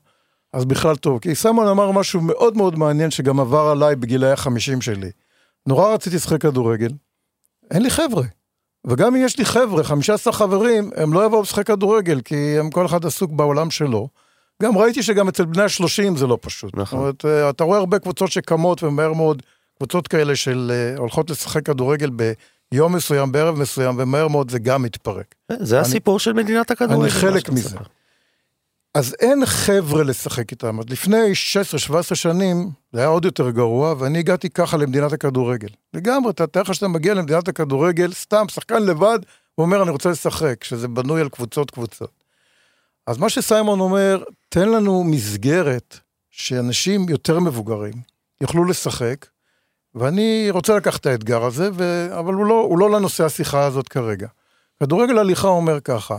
אז בכלל טוב. כי סמון אמר משהו מאוד מאוד מעניין, שגם עבר עליי בגילאי החמישים שלי. נורא רציתי לשחק כדורגל, אין לי חבר'ה. וגם אם יש לי חבר'ה, 15 חברים, הם לא יבואו לשחק כדורגל, כי הם כל אחד עסוק בעולם שלו. גם ראיתי שגם אצל בני ה-30 זה לא פשוט. נכון. זאת אומרת, אה, אתה רואה הרבה קבוצות שקמות ומהר מאוד, קבוצות כאלה של אה, הולכות לשחק כדורגל ביום מסוים, בערב מסוים, ומהר מאוד זה גם מתפרק. זה הסיפור של מדינת הכדורגל. אני חלק מזה. מספר. אז אין חבר'ה לשחק איתם. אז לפני 16-17 שנים, זה היה עוד יותר גרוע, ואני הגעתי ככה למדינת הכדורגל. לגמרי, אתה תאר לך שאתה מגיע למדינת הכדורגל, סתם, שחקן לבד, הוא אומר, אני רוצה לשחק, שזה בנוי על קבוצות קבוצות. אז מה שסיימון אומר, תן לנו מסגרת שאנשים יותר מבוגרים יוכלו לשחק, ואני רוצה לקחת את האתגר הזה, ו... אבל הוא לא, הוא לא לנושא השיחה הזאת כרגע. כדורגל הליכה אומר ככה,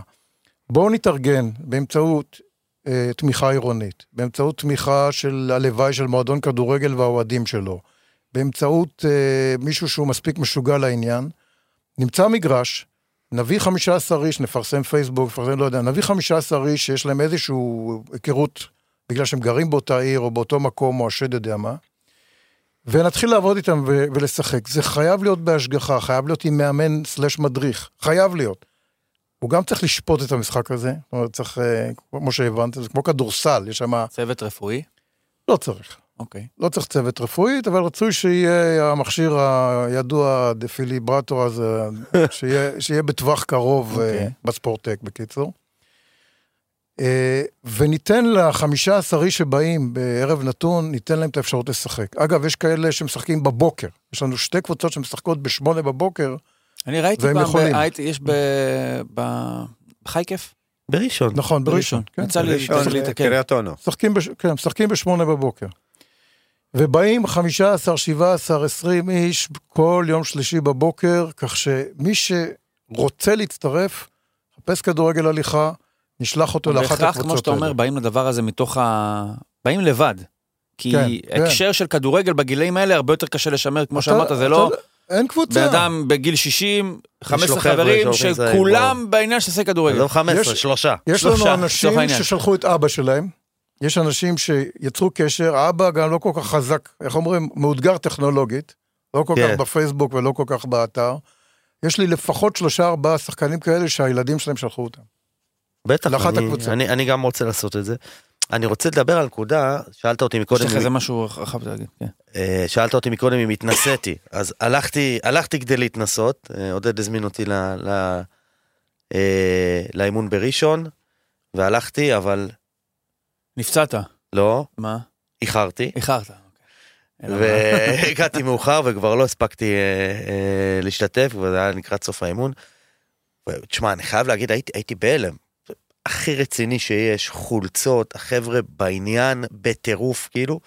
בואו נתארגן באמצעות אה, תמיכה עירונית, באמצעות תמיכה של הלוואי של מועדון כדורגל והאוהדים שלו, באמצעות אה, מישהו שהוא מספיק משוגע לעניין, נמצא מגרש, נביא 15 איש, נפרסם פייסבוק, נפרסם, לא יודע, נביא 15 איש שיש להם איזושהי היכרות בגלל שהם גרים באותה עיר או באותו מקום או השד יודע מה, ונתחיל לעבוד איתם ו- ולשחק. זה חייב להיות בהשגחה, חייב להיות עם מאמן סלש מדריך, חייב להיות. הוא גם צריך לשפוט את המשחק הזה, זאת אומרת, צריך, אה, כמו שהבנת, זה כמו כדורסל, יש שם, צוות רפואי? לא צריך. אוקיי. לא צריך צוות רפואית, אבל רצוי שיהיה המכשיר הידוע, הדפיליברטור הזה, שיהיה, שיהיה בטווח קרוב אוקיי. okay. בספורטק, בקיצור. אה, וניתן לחמישה עשר איש שבאים בערב נתון, ניתן להם את האפשרות לשחק. אגב, יש כאלה שמשחקים בבוקר. יש לנו שתי קבוצות שמשחקות בשמונה בבוקר. אני ראיתי והם פעם, יכולים. ב- יש ב... ב- בחי כיף? בראשון. נכון, בראשון. כן, יצא לי להתקל. קריית אונו. משחקים. כן, משחקים בשמונה בבוקר. ובאים 15, 17, 20 איש כל יום שלישי בבוקר, כך שמי שרוצה להצטרף, חפש כדורגל הליכה, נשלח אותו לאחת בהכרח, כמו הקבוצות שאתה אומר, האלה. באים לדבר הזה מתוך ה... באים לבד. כי כן, כן. הקשר של כדורגל בגילאים האלה הרבה יותר קשה לשמר, כמו אתה- שאמרת, זה אתה- לא אין קבוצה. בן אדם בגיל 60, 15 חבר'ה חברים, שכולם בעניין של לשחק כדורגל. לא 15, יש- שלושה. יש לנו אנשים. ששלחו את אבא שלהם, יש אנשים שיצרו קשר, האבא גם לא כל כך חזק, איך אומרים, מאותגר טכנולוגית, לא כל כן. כך בפייסבוק ולא כל כך באתר. יש לי לפחות שלושה ארבעה שחקנים כאלה שהילדים שלהם שלחו אותם. בטח, לאחת אני- הקבוצות. אני אני גם רוצה לעשות את זה. אני רוצה לדבר על נקודה, שאלת אותי מקודם, יש לך איזה משהו רחב להגיד, כן. אה, שאלת אותי מקודם אם התנסיתי, אז הלכתי, הלכתי כדי להתנסות, אה, עודד הזמין אותי ל, ל, אה, לאימון בראשון, והלכתי, אבל נפצעת, לא, מה? איחרתי, איחרת. אוקיי. והגעתי מאוחר וכבר לא הספקתי אה, אה, להשתתף, וזה היה לקראת סוף האימון. תשמע, אני חייב להגיד, הייתי, הייתי בהלם. הכי רציני שיש, חולצות, החבר'ה בעניין, בטירוף, כאילו.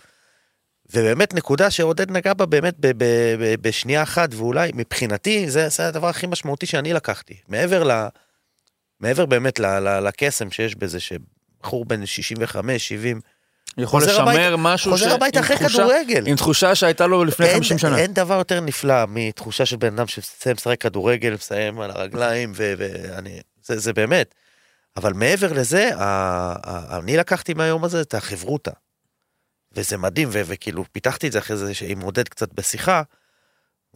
ובאמת נקודה שעודד נגע בה באמת ב- ב- ב- בשנייה אחת, ואולי מבחינתי זה, זה הדבר הכי משמעותי שאני לקחתי. מעבר ל... מעבר באמת ל- ל- לקסם שיש בזה, בחור בן 65, 70. יכול חוזר לשמר הביתה- משהו חוזר ש- הביתה עם אחרי תחושה- כדורגל. עם תחושה שהייתה לו לפני אין- 50 שנה. אין דבר יותר נפלא מתחושה של בן אדם שמסיים לשחק כדורגל, מסיים על הרגליים, ואני, זה, זה באמת. אבל מעבר לזה, ה- ה- אני לקחתי מהיום הזה את החברותה. וזה מדהים, ו- וכאילו פיתחתי את זה אחרי זה עם עודד קצת בשיחה,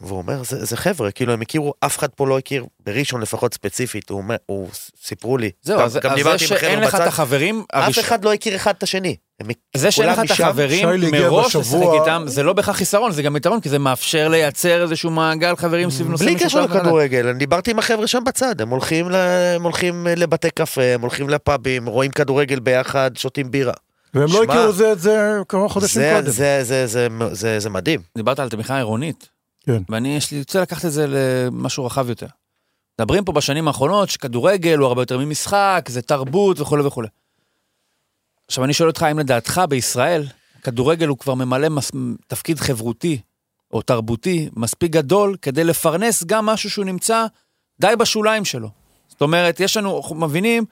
והוא אומר, זה, זה חבר'ה, כאילו הם הכירו, אף אחד פה לא הכיר, בראשון לפחות ספציפית, הוא, אומר, הוא סיפרו לי. זהו, גם, אז גם אז זה שאין לך את החברים, אף הראש- אחד לא הכיר אחד את השני. הם זה שאין לך את החברים מראש לשחק איתם, זה לא בהכרח חיסרון, זה גם יתרון, כי זה מאפשר לייצר איזשהו מעגל חברים סביב נושא בלי. קשר. לכדורגל, אני דיברתי עם החבר'ה שם בצד, הם הולכים, ל... הם הולכים לבתי קפה, הם הולכים לפאבים, רואים כדורגל ביחד, שותים בירה. והם לא הכירו זה את זה כמה חודשים זה, קודם. זה, זה, זה, זה, זה מדהים. דיברת על תמיכה עירונית. כן. ואני רוצה לקחת את זה למשהו רחב יותר. מדברים פה בשנים האחרונות שכדורגל הוא הרבה יותר ממשחק, זה תרבות וכולי וכולי. עכשיו אני שואל אותך, האם לדעתך בישראל, כדורגל הוא כבר ממלא מס... תפקיד חברותי או תרבותי מספיק גדול כדי לפרנס גם משהו שהוא נמצא די בשוליים שלו. זאת אומרת, יש לנו, אנחנו מבינים,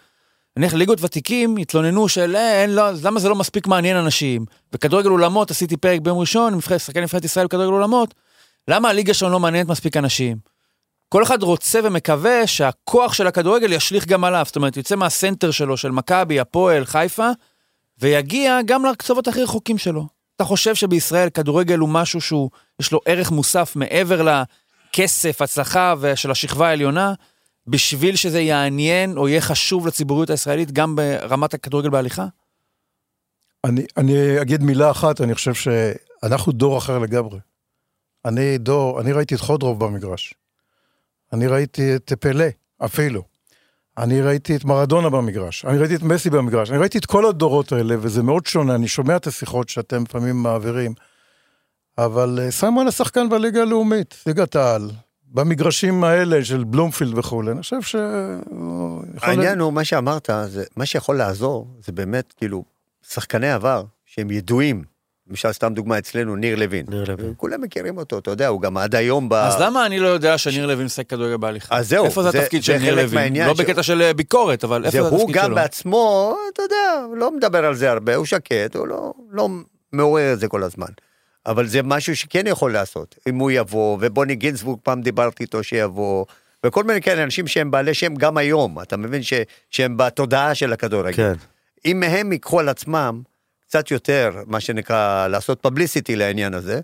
נניח ליגות ותיקים התלוננו של "אה, אין, לא, למה זה לא מספיק מעניין אנשים. וכדורגל אולמות, עשיתי פרק ביום ראשון, שחקן נבחרת ישראל בכדורגל אולמות, למה הליגה שלנו לא מעניינת מספיק אנשים? כל אחד רוצה ומקווה שהכוח של הכדורגל ישליך גם עליו, זאת אומרת, יוצא מהסנטר שלו, של מכבי, הפועל, חיפה, ויגיע גם לקצוות הכי רחוקים שלו. אתה חושב שבישראל כדורגל הוא משהו שהוא, יש לו ערך מוסף מעבר לכסף, הצלחה של השכבה העליונה, בשביל שזה יעניין או יהיה חשוב לציבוריות הישראלית גם ברמת הכדורגל בהליכה? אני, אני אגיד מילה אחת, אני חושב שאנחנו דור אחר לגמרי. אני דור, אני ראיתי את חודרוב במגרש. אני ראיתי את פלא, אפילו. אני ראיתי את מרדונה במגרש. אני ראיתי את מסי במגרש. אני ראיתי את כל הדורות האלה, וזה מאוד שונה. אני שומע את השיחות שאתם לפעמים מעבירים. אבל אה, סיימון השחקן בליגה הלאומית, ליגת העל, במגרשים האלה של בלומפילד וכולי. אני חושב ש... העניין הוא, מה שאמרת, זה, מה שיכול לעזור, זה באמת, כאילו, שחקני עבר, שהם ידועים. למשל, סתם דוגמה אצלנו, ניר לוין. ניר לוין. כולם מכירים אותו, אתה יודע, הוא גם עד היום ב... אז למה אני לא יודע שניר לוין משחק כדורגל בהליכה? אז זהו, איפה זה זה- התפקיד זה של ניר חלק לוין? מהעניין לא ש- בקטע של אה, ביקורת, אבל איפה זה זה הוא התפקיד גם שלו? בעצמו, אתה יודע, לא מדבר על זה הרבה, הוא שקט, הוא לא, לא מעורר את זה כל הזמן. אבל זה משהו שכן יכול לעשות, אם הוא יבוא, ובוני גינזבורג פעם דיברתי איתו שיבוא, וכל מיני כאלה אנשים שהם בעלי שם גם היום, אתה מבין ש, שהם בתודעה של הכדורגל. כן. אם מהם ייקחו על עצמם קצת יותר, מה שנקרא, לעשות פבליסיטי לעניין הזה,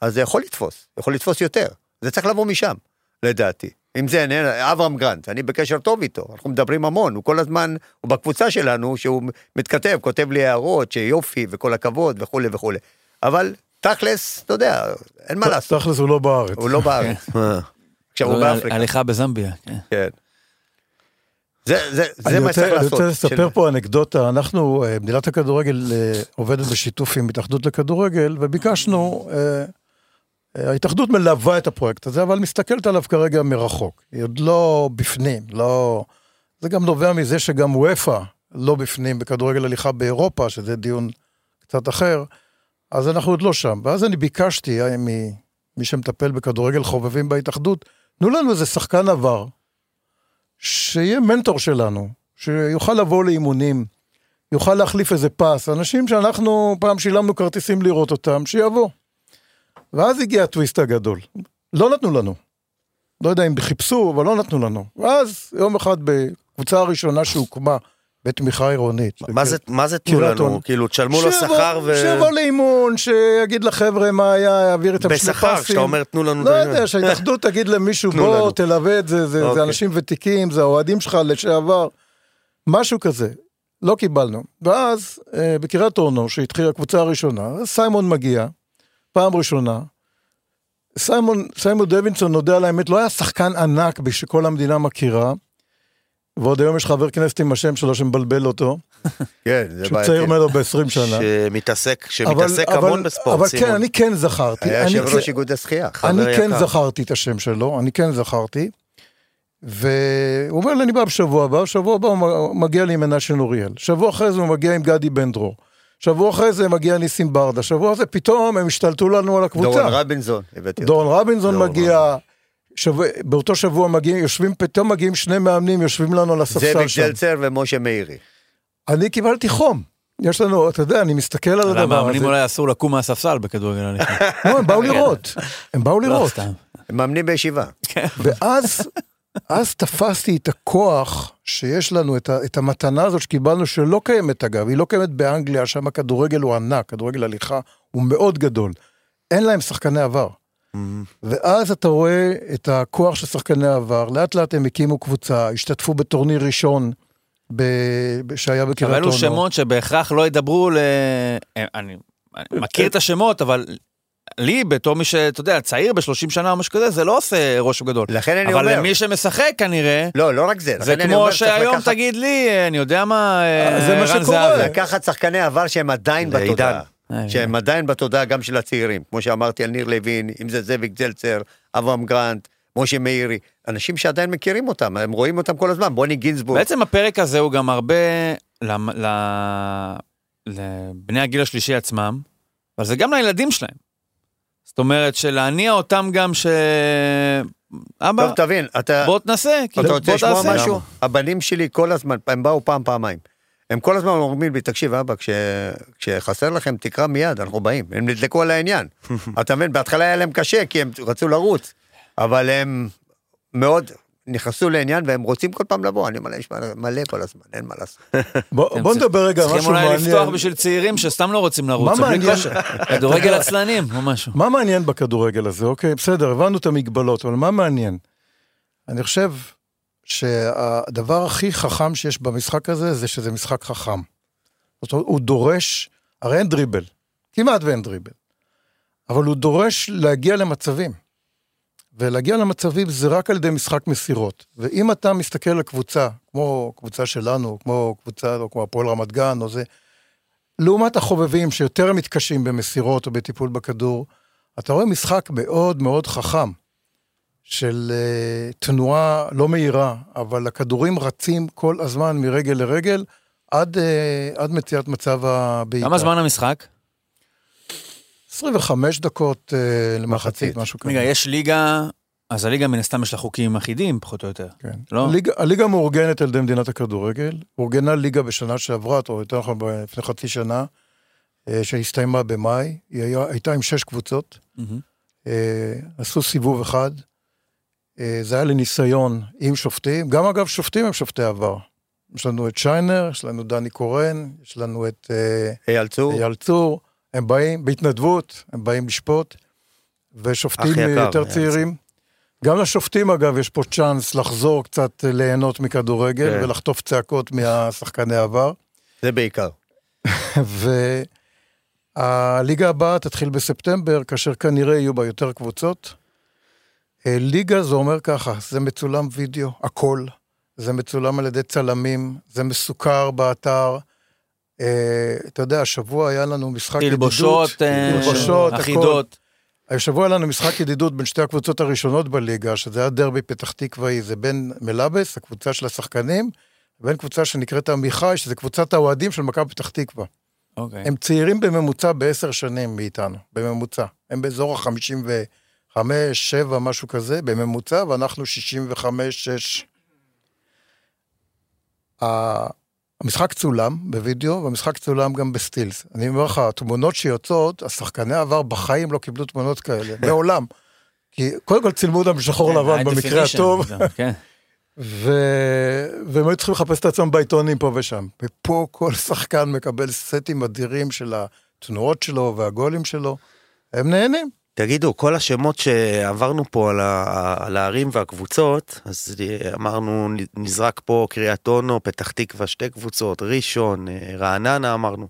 אז זה יכול לתפוס, יכול לתפוס יותר. זה צריך לבוא משם, לדעתי. אם זה איננה- אברהם גרנט, אני בקשר טוב איתו, אנחנו מדברים המון, הוא כל הזמן, הוא בקבוצה שלנו, שהוא מתכתב, כותב לי הערות, שיופי וכל הכבוד וכולי וכולי. אבל תכלס, אתה יודע, אין מה לעשות, תכלס הוא לא בארץ. הוא לא בארץ, אה, עכשיו הוא לא, באפריקה. הליכה בזמביה, כן. זה, זה, זה אני מה שצריך אני לעשות. רוצה לספר של- פה אנקדוטה, אנחנו, אה, מדינת הכדורגל אה, עובדת בשיתוף עם התאחדות לכדורגל, וביקשנו, אה, ההתאחדות מלווה את הפרויקט הזה, אבל מסתכלת עליו כרגע מרחוק. היא עוד לא בפנים, לא... זה גם נובע מזה שגם וופא לא בפנים בכדורגל הליכה באירופה, שזה דיון קצת אחר, אז אנחנו עוד לא שם. ואז אני ביקשתי ממי שמטפל בכדורגל חובבים בהתאחדות, תנו לנו איזה שחקן עבר, שיהיה מנטור שלנו, שיוכל לבוא לאימונים, יוכל להחליף איזה פס, אנשים שאנחנו פעם שילמנו כרטיסים לראות אותם, שיבוא. ואז הגיע הטוויסט הגדול. לא נתנו לנו. לא יודע אם חיפשו, אבל לא נתנו לנו. ואז יום אחד בקבוצה הראשונה שהוקמה בתמיכה עירונית. מה זה, מה זה תנו קריית לנו? כאילו, תשלמו לו שכר ו... שיבוא לאימון, שיגיד לחבר'ה מה היה, יעביר איתם שני פסים. בשכר, כשאתה אומר תנו לנו... לא את. יודע, שההתאחדות תגיד למישהו, בוא, לנו." תלווה את זה, זה, אוקיי. אנשים ותיקים, זה האוהדים שלך לשעבר, משהו כזה. לא קיבלנו. ואז אה, בקריית אונו, שהתחילה הקבוצה הראשונה, סיימון מגיע, פעם ראשונה. סיימון, סיימון דווינסון, נודה על האמת, לא היה שחקן ענק שכל המדינה מכירה, ועוד היום יש חבר כנסת עם השם שלו שמבלבל אותו, כן, זה שהוא בעייתי. צעיר ממנו ב-20 שנה. שמתעסק, שמתעסק המון בספורט, אבל. כן, אני כן זכרתי. היה יושב כן- ראש איגוד השחייה. אני כן. זכרתי את השם שלו, אני כן זכרתי. והוא אומר לי, אני בא בשבוע הבא, בשבוע הבא הוא מגיע לי עם מנשה אוריאל. שבוע אחרי זה הוא מגיע עם גדי בן דרור. שבוע אחרי זה מגיע ניסים ברדה. שבוע הזה פתאום הם השתלטו לנו על הקבוצה. דורון רבינזון, הבאתי. דורון רבינזון מגיע, שבוע, באותו שבוע מגיעים, יושבים, פתאום מגיעים שני מאמנים, יושבים לנו על הספסל זאביק שם. זלצר ומשה מאירי. אני קיבלתי חום. יש לנו, אתה יודע, אני מסתכל על הדבר למאמנים הזה. אולי אסור לקום מהספסל בכדורגל הליכה. לא, הם באו לראות. הם באו לא, לראות. הם מאמנים בישיבה. ואז אז תפסתי את הכוח שיש לנו, את, ה, את המתנה הזאת שקיבלנו, שלא קיימת אגב, היא לא קיימת באנגליה, שם הכדורגל הוא ענק, כדורגל הליכה הוא מאוד גדול. אין להם שחקני עבר. ואז אתה רואה את הכוח של שחקני העבר, לאט לאט הם הקימו קבוצה, השתתפו בטורניר ראשון ב... ב- שהיה אבל בקריית אלו אונו. שמות שבהכרח לא ידברו ל... אה, אני אני מכיר את השמות, אבל לי, בתור מי שאתה יודע, צעיר ב-30 שנה או משהו כזה, זה לא עושה רושם גדול. לכן אני אבל אומר... למי שמשחק כנראה, לא, לא רק זה. זה אומר כמו שצריך שהיום לקחת- תגיד לי, אה, אני יודע מה, אה, זה מה שקורה. לקחת שחקני עבר שהם עדיין. בתודעה. אה, שהם עדיין בתודעה גם של הצעירים. כמו שאמרתי על ניר לוין, אם זה זאביק זלצר, אברהם גרנט, משה מאירי. אנשים שעדיין מכירים אותם, הם רואים אותם כל הזמן. בוני גינזבורג. בעצם הפרק הזה הוא גם הרבה למ- ל- לבני הגיל השלישי עצמם, אבל זה גם לילדים שלהם. זאת אומרת, שלהניע אותם גם ש... אבא, טוב, תבין, אתה... בוא תנסה, אתה כאילו, רוצה בוא לשמוע תעשה. משהו? הבנים שלי כל הזמן, הם באו פעם, פעמיים. הם כל הזמן אומרים לי, תקשיב, אבא, כש... כשחסר לכם, תקרא מיד, אנחנו באים. הם נדלקו על העניין. אתה מבין, בהתחלה היה להם קשה, כי הם רצו לרוץ, אבל הם מאוד נכנסו לעניין, והם רוצים כל פעם לבוא. אני להם, "שמע, מלא כל הזמן, אין מה לעשות. בוא, נדבר רגע על צריכים משהו אולי לפתוח מעניין. בשביל צעירים שסתם לא רוצים לרוץ, מה מעניין? כדורגל עצלנים או משהו. מה מעניין בכדורגל הזה? אוקיי, בסדר, הבנו את המגבלות, אבל מה מעניין? אני חושב שהדבר הכי חכם שיש במשחק הזה, זה שזה משחק חכם. זאת אומרת, הוא דורש, הרי אין דריבל, כמעט ואין דריבל, אבל הוא דורש להגיע למצבים. ולהגיע למצבים זה רק על ידי משחק מסירות. ואם אתה מסתכל על קבוצה, כמו קבוצה שלנו, כמו קבוצה, או כמו הפועל רמת גן, או זה, לעומת החובבים שיותר מתקשים במסירות או בטיפול בכדור, אתה רואה משחק מאוד מאוד חכם של uh, תנועה לא מהירה, אבל הכדורים רצים כל הזמן מרגל לרגל עד, uh, עד מציאת מצב הבעיטה. כמה זמן המשחק? 25 דקות uh, למחצית, מחצית. משהו כזה. רגע, יש ליגה, אז הליגה מן הסתם יש לה חוקים אחידים, פחות או יותר. כן. לא? הליגה, הליגה מאורגנת על ידי מדינת הכדורגל, אורגנה ליגה בשנה שעברה, או יותר נכון לפני חצי שנה, אה, שהסתיימה במאי, היא היה, הייתה עם שש קבוצות. אה, עשו סיבוב אחד, אה, זה היה לניסיון עם שופטים, גם אגב שופטים הם שופטי עבר. יש לנו את שיינר, יש לנו דני קורן, יש לנו את אה, אייל צור, אייל צור, הם באים בהתנדבות, הם באים לשפוט, ושופטים יקר, יותר צעירים. גם לשופטים אגב יש פה צ'אנס לחזור קצת ליהנות מכדורגל כן. ולחטוף צעקות מהשחקני עבר. זה בעיקר. והליגה הבאה תתחיל בספטמבר, כאשר כנראה יהיו בה יותר קבוצות. אה, ליגה זה אומר ככה, זה מצולם וידאו, הכל. זה מצולם על ידי צלמים, זה מסוקר באתר. אה, אתה יודע, השבוע היה לנו משחק ידידות. תלבושות אה, תלבושות. אחידות. השבוע היה לנו משחק ידידות בין שתי הקבוצות הראשונות בליגה, שזה היה דרבי פתח תקוואי, זה בין מלאבס, הקבוצה של השחקנים, לבין קבוצה שנקראת עמיחי, שזה קבוצת האוהדים של מכבי פתח תקווה. אוקיי. הם צעירים בממוצע בעשר שנים מאיתנו, בממוצע. הם באזור ה-55, 7, משהו כזה, בממוצע, ואנחנו 65, 6. המשחק צולם בווידאו, והמשחק צולם גם בסטילס. אני אומר לך, התמונות שיוצאות, השחקני העבר בחיים לא קיבלו תמונות כאלה, מעולם. כי קודם כל צילמו אותם בשחור כן, לבן במקרה הטוב, כן. ו... והם היו צריכים לחפש את עצמם בעיתונים פה ושם. ופה כל שחקן מקבל סטים אדירים של התנועות שלו והגולים שלו. הם נהנים. תגידו, כל השמות שעברנו פה על, ה, על הערים והקבוצות, אז אמרנו, נזרק פה קריית אונו, פתח תקווה, שתי קבוצות, ראשון, אה, רעננה אמרנו.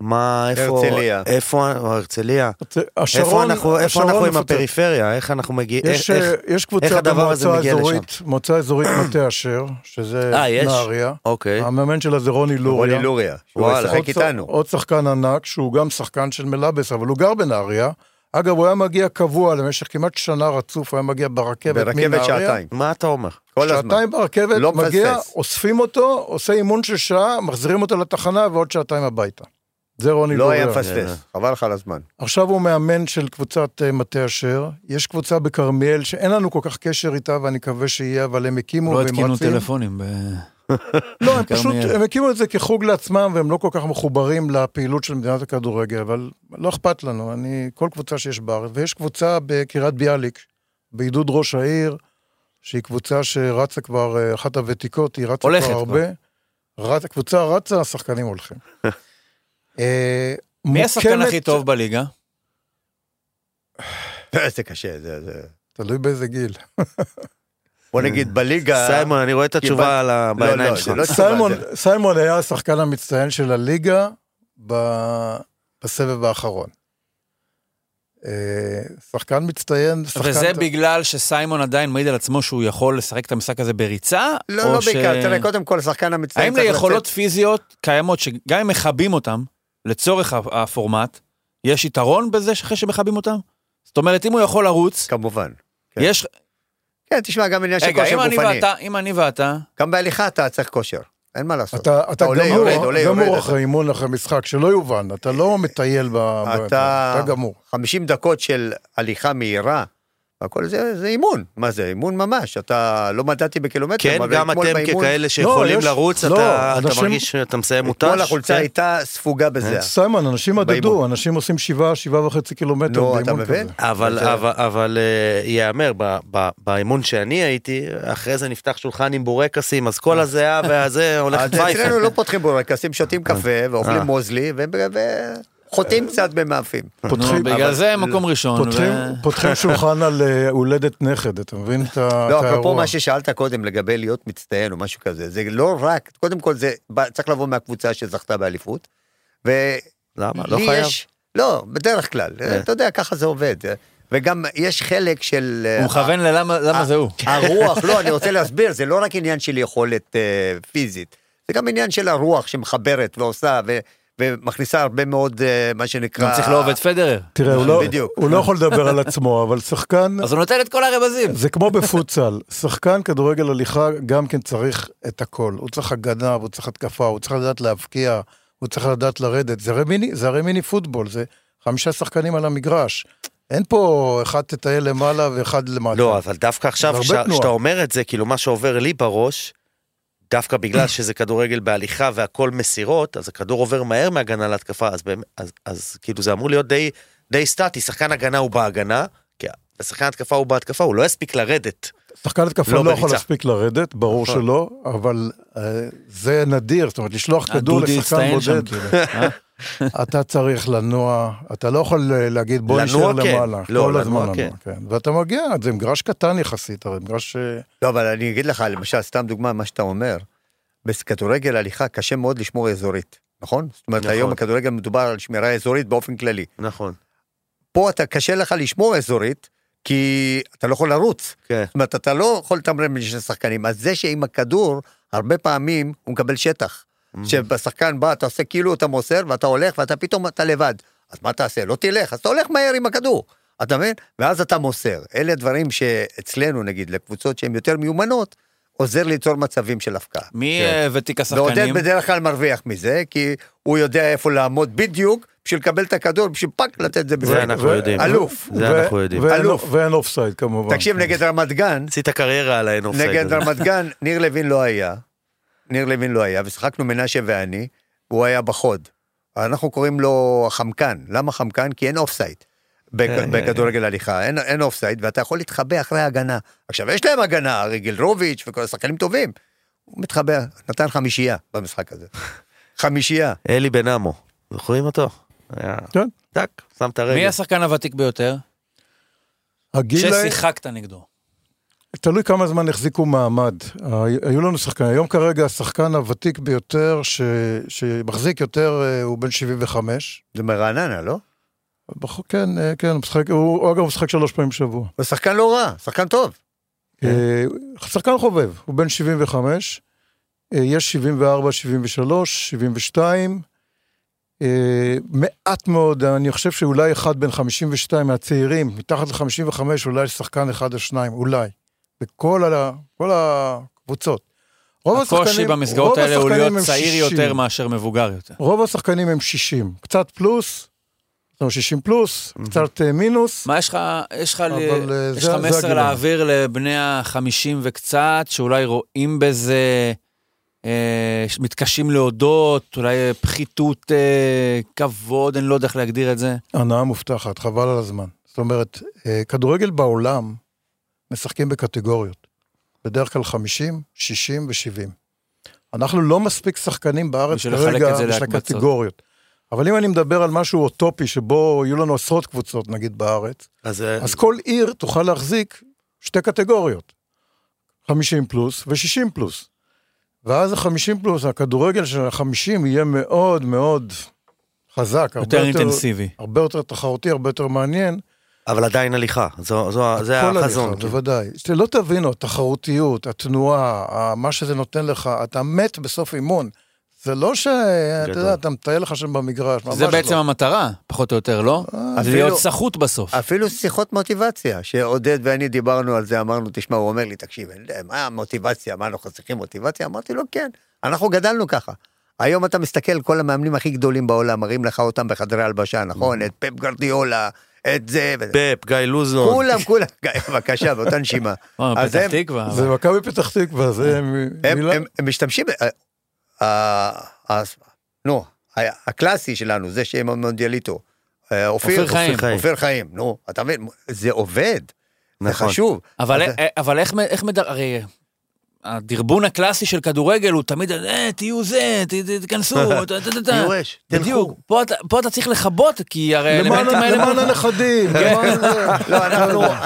מה, איפה... הרצליה. איפה, הרצליה. השרון, איפה אנחנו, איפה השרון אנחנו עם. הפריפריה? איך אנחנו מגיעים? יש, איך, אה, יש איך קבוצה הדבר הזה מגיע לשם? האזורית, מועצה אזורית מטה אשר, שזה אה? נהריה. אוקיי. המאמן שלה זה רוני לוריה. רוני לוריה, שהוא וואלה. ישחק איתנו. עוד שחקן ענק, שהוא גם שחקן של מלאבס, אבל הוא גר בנהריה. אגב, הוא היה מגיע קבוע למשך כמעט שנה רצוף, הוא היה מגיע ברכבת ברכבת מנהריה. שעתיים. מה אתה אומר? כל הזמן. שעתיים ברכבת, לא מגיע, מפספס. אוספים אותו, עושה אימון של שעה, מחזירים אותו לתחנה ועוד שעתיים הביתה. זה רוני לא לוריה. היה כן. מפספס, חבל לך על הזמן. עכשיו הוא מאמן של קבוצת אה, מטה אשר. יש קבוצה בכרמיאל שאין לנו כל כך קשר איתה, ואני מקווה שיהיה, אבל הם הקימו לא והם התקינו. טלפונים. ב- לא, הם פשוט. הם הקימו את זה כחוג לעצמם, והם לא כל כך מחוברים לפעילות של מדינת הכדורגל, אבל לא אכפת לנו, אני, כל קבוצה שיש בארץ, ויש קבוצה בקריית ביאליק, בעידוד ראש העיר, שהיא קבוצה שרצה כבר, אה, אחת הוותיקות, היא רצה כבר הרבה. רצ, הקבוצה רצה, השחקנים הולכים. אה, מי השחקן הכי טוב בליגה? זה קשה, זה... זה- תלוי באיזה גיל. בוא נגיד בליגה... סיימון, אני רואה את התשובה על ה- לא, בעיניים לא, שלך. לא- סיימון, היה השחקן המצטיין של הליגה בסבב האחרון. אה, שחקן מצטיין, שחקן... וזה. בגלל שסיימון עדיין מעיד על עצמו שהוא יכול לשחק את המשחק הזה בריצה? לא, לא ש- בעיקר, תראה, קודם כל, שחקן המצטיין האם ליכולות לצאת- פיזיות קיימות, שגם אם מכבים אותם, לצורך ה- הפורמט, יש יתרון בזה אחרי שמכבים אותם? זאת אומרת, אם הוא יכול לרוץ, כמובן. כן. יש... כן, תשמע, גם עניין של רגע, כושר אם אני גופני. ואתה, אם אני ואתה, גם בהליכה אתה צריך כושר, אין מה לעשות. אתה, אתה עולה, גמור, יורד, עולה, גמור יורד. אחרי אימון, אחרי משחק, שלא יובן, אתה לא מטייל ב... ב- אתה- אתה גמור. 50 דקות של הליכה מהירה, הכל זה, זה אימון. מה זה, אימון ממש. אתה לא מדדתי בקילומטר, כן, אבל גם אתם באימון- ככאלה שיכולים יש- לרוץ, לא, אתה אתה אנשים- מרגיש שאתה מסיים מותש? אתמול החולצה כן? הייתה ספוגה בזה. סיימון, אנשים מדדו, באימון. אנשים עושים שבעה, שבעה וחצי קילומטר אתה באימון מבין? כזה. אבל, זה- אבל, אבל אה, ייאמר, ב- ב- באימון שאני הייתי, אחרי זה נפתח שולחן עם בורקסים, אז כל הזיעה והזה הולך אז פייפן. אצלנו לא פותחים בורקסים, שותים קפה אה. ואוכלים מוזלי ו- וחוטאים קצת במאפים. פותחים- בגלל זה מקום ראשון. פותחים, שולחן על אה, הולדת נכד, אתה מבין את ה- לא, אפרופו האירוע? מה ששאלת קודם לגבי להיות מצטיין או משהו כזה, זה לא רק, קודם כל זה צריך לבוא מהקבוצה שזכתה באליפות. למה? לא חייב. לא, בדרך כלל, כן. אתה יודע, ככה זה עובד. וגם יש חלק של... הוא מכוון ללמה למה זה הוא. הרוח, לא, אני רוצה להסביר, זה לא רק עניין של יכולת אה, פיזית, זה גם עניין של הרוח שמחברת ועושה ומכניסה הרבה מאוד, אה, מה שנקרא... גם צריך לאהוב את פדרר. תראה, הוא לא-. הוא לא יכול לדבר על עצמו, אבל שחקן, אז הוא נותן את כל הרמזים. זה כמו בפוטסל, שחקן כדורגל הליכה גם כן צריך את הכל. הוא צריך הגנה, הוא צריך התקפה, הוא צריך לדעת להבקיע, הוא צריך לדעת לרדת. זה הרי מיני, זה הרי מיני פוטבול, זה חמישה שחקנים על המגרש. אין פה אחד תטייל למעלה ואחד למטה. לא, אבל דווקא עכשיו. כשאתה אומר את זה, כאילו מה שעובר לי בראש, דווקא בגלל שזה כדורגל בהליכה והכל מסירות, אז הכדור עובר מהר מהגנה להתקפה, אז, באמת, אז, אז כאילו זה אמור להיות די, די סטטי, שחקן הגנה הוא בהגנה, כי שחקן התקפה הוא בהתקפה, הוא לא יספיק לרדת. שחקן התקפה לא לא, יכול. להספיק לרדת, ברור נכון. שלא, אבל אה, זה נדיר, זאת אומרת, לשלוח כדור דודי לשחקן הצטיין שם, בודד, כאילו. אתה צריך לנוע, אתה לא יכול אה, להגיד בוא לנוע נשאר כן. למעלה, לא, כל לנוע הזמן לנוע, כן. כן. ואתה מגיע, זה מגרש קטן יחסית, הרי מגרש... אה, לא, אבל אני אגיד לך, למשל, סתם דוגמה, מה שאתה אומר, בכדורגל הליכה קשה מאוד לשמור אזורית, נכון? זאת אומרת, נכון. היום בכדורגל מדובר על שמירה אזורית באופן כללי. נכון. פה אתה קשה לך לשמור אזורית, כי אתה לא יכול לרוץ. כן. זאת אומרת, אתה לא יכול לתמרן בין שני שחקנים. אז זה שעם הכדור, הרבה פעמים הוא מקבל שטח. שבשחקן בא, אתה עושה כאילו אתה מוסר, ואתה הולך, ואתה פתאום אתה לבד. אז מה תעשה? לא תלך, אז אתה הולך מהר עם הכדור. אתה מבין? ואז אתה מוסר. אלה דברים שאצלנו, נגיד, לקבוצות שהן יותר מיומנות, עוזר ליצור מצבים של הפקעה. מי כן. אה, ותיק ועודד השחקנים? בדרך כלל מרוויח מזה, כי הוא יודע איפה לעמוד בדיוק, בשביל לקבל את הכדור, בשביל פאק, לתת את זה זה בפנים. אנחנו יודעים. אלוף. זה אנחנו יודעים. אלוף. ואין offside כמובן. תקשיב, נגד רמת גן, עשית קריירה על האין offside נגד. רמת גן, ניר לוין לא היה. ניר לוין לא היה, ושיחקנו מנשה ואני, והוא היה בחוד. אנחנו קוראים לו חמקן. למה חמקן? כי אין offside. בכ- בכדורגל הליכה, אין, אין offside, ואתה יכול להתחבא אחרי ההגנה. עכשיו, יש להם הגנה, הרי גילרוביץ' וכל השחקנים טובים. הוא מתחבא, נתן חמישייה במשחק הזה. חמישייה. אלי בן עמו, זוכרים אותו? כן. טק, שם את הרגל. מי השחקן הוותיק ביותר? הגיל, ששיחקת נגדו. תלוי כמה זמן החזיקו מעמד. היו לנו שחקנים, היום כרגע השחקן הוותיק ביותר, ש, שמחזיק יותר, אה, הוא בן 75. זה מרעננה, לא? בח- כן, אה, כן, הוא משחק, הוא הוא אגב משחק שלוש פעמים בשבוע. הוא שחקן לא רע, שחקן טוב. אה, שחקן חובב, הוא בן 75, אה, יש 74, 73, 72, אה, מעט מאוד, אני חושב שאולי אחד בן 52 מהצעירים, מתחת ל-55 אולי שחקן אחד או שניים, אולי, בכל ה- כל הקבוצות. רוב הקושי השחקנים- במסגרות רוב האלה הוא להיות צעיר 60. יותר מאשר מבוגר יותר. רוב השחקנים הם 60, קצת פלוס, זאת אומרת 60 פלוס, קצת אה, מינוס. מה יש לך, יש לך, ל- אה, יש לך מסר. להעביר לבני החמישים וקצת, שאולי רואים בזה אה, מתקשים להודות, אולי פחיתות אה, כבוד, אני לא יודע איך להגדיר את זה. הנאה מובטחת, חבל על הזמן. זאת אומרת, אה, כדורגל בעולם משחקים בקטגוריות. בדרך כלל 50, 60 ו-70. אנחנו לא מספיק שחקנים בארץ כרגע בשביל. הקטגוריות. אבל אם אני מדבר על משהו אוטופי שבו יהיו לנו עשרות קבוצות נגיד בארץ, אז אה, אז כל עיר תוכל להחזיק שתי קטגוריות, 50 פלוס ו-60 פלוס. ואז ה-50 פלוס, הכדורגל של ה-50 יהיה מאוד מאוד חזק, הרבה יותר אינטנסיבי. הרבה יותר תחרותי, הרבה יותר מעניין. אבל עדיין הליכה, זו- זו- זה כל החזון. הליכה, כאילו. בוודאי. שלא תבינו, התחרותיות, התנועה, מה שזה נותן לך, אתה מת בסוף אימון. זה לא שאתה. יודע, אתה מטייל לך שם במגרש, ממש זה לא. בעצם המטרה, פחות או יותר, לא? זה אפילו- להיות סחוט בסוף. אפילו שיחות מוטיבציה, שעודד ואני דיברנו על זה, אמרנו, תשמע, הוא אומר לי, תקשיב, יודע, מה המוטיבציה, מה אנחנו צריכים מוטיבציה? אמרתי לו, כן, אנחנו גדלנו ככה. היום אתה מסתכל, כל המאמנים הכי גדולים בעולם, מראים לך אותם בחדרי הלבשה, נכון? את פפ גרדיולה, את זה. פפ, גיא לוזון. כולם, כולם, בבקשה, באותה נשימה. אה, פתח תקווה. זה מכבי פתח תקווה, זה מילה... הם, משתמשים, אה, אה, נו, הקלאסי שלנו, זה שהם המונדיאליטו. אופיר חיים. אופיר חיים, נו, אתה מבין, זה עובד, זה נכון. חשוב. אבל, איך, איך מדר... הרי הדרבון הקלאסי של כדורגל הוא תמיד, אה, תהיו זה, תיכנסו, תהיו אש. תלכו. פה אתה, פה אתה צריך לכבות, כי הרי למען האלמנטים האלה... למען הנכדים, כן. לא,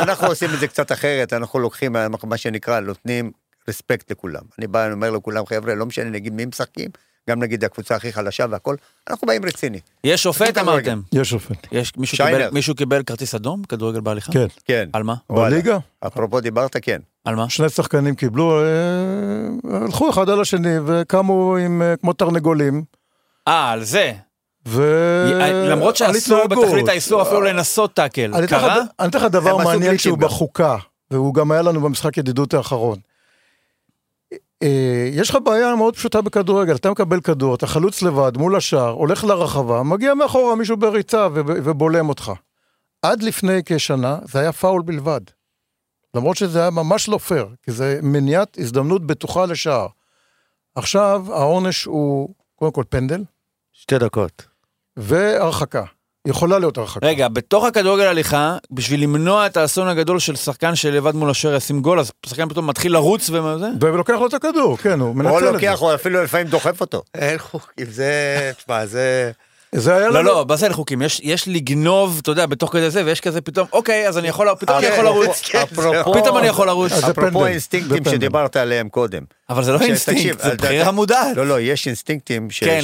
אנחנו, עושים את זה קצת אחרת, אנחנו לוקחים, מה שנקרא, נותנים רספקט לכולם. אני בא, אני אומר לכולם, חבר'ה, לא משנה נגיד מי משחקים, גם נגיד הקבוצה הכי חלשה והכל, אנחנו באים רציני. יש שופט. אמרתם. יש שופט. יש, מישהו. קיבל, מישהו קיבל כרטיס אדום? כדורגל בהליכה? כן. כן. על מה? בליגה? אפרופו דיברת, כן. על מה? שני שחקנים קיבלו, אה, הלכו אחד על השני וקמו עם אה, כמו תרנגולים. אה, על זה. ו... למרות על שאסור. בתכלית האיסור אפילו לנסות טאקל. קרה? אני אתן לך דבר מעניין שהוא. בחוקה, והוא גם היה לנו במשחק ידידות האחרון. אה, יש לך בעיה מאוד פשוטה בכדורגל, אתה מקבל כדור, אתה חלוץ לבד מול השער, הולך לרחבה, מגיע מאחורה מישהו בריצה ובולם אותך. עד לפני כשנה זה היה פאול בלבד. למרות שזה היה ממש לא פייר, כי זה מניעת הזדמנות בטוחה לשער. עכשיו העונש הוא קודם כל פנדל שתי דקות. והרחקה. יכולה להיות הרחקה. רגע, בתוך הכדורגל הליכה, בשביל למנוע את האסון הגדול של שחקן שלבד מול השוער ישים גול, אז שחקן פתאום מתחיל לרוץ וזה? ולוקח לו את הכדור, כן, הוא או מנצל את זה. לוקח, או אפילו לפעמים דוחף אותו. אין חוקים, זה... תשמע, זה... זה היה לא. לא, מה זה לחוקים? יש, יש לגנוב, אתה יודע, בתוך כדי זה, ויש כזה פתאום, אוקיי, אז אני יכול, פתאום אני יכול לרוץ. כן, אפרופו- פתאום אני יכול לרוץ. זה אפרופו האינסטינקטים זה. שדיברת עליהם קודם. אבל זה לא אינסטינקט, זה בחירה מודעת. לא, לא, יש אינסטינקטים ש- כן,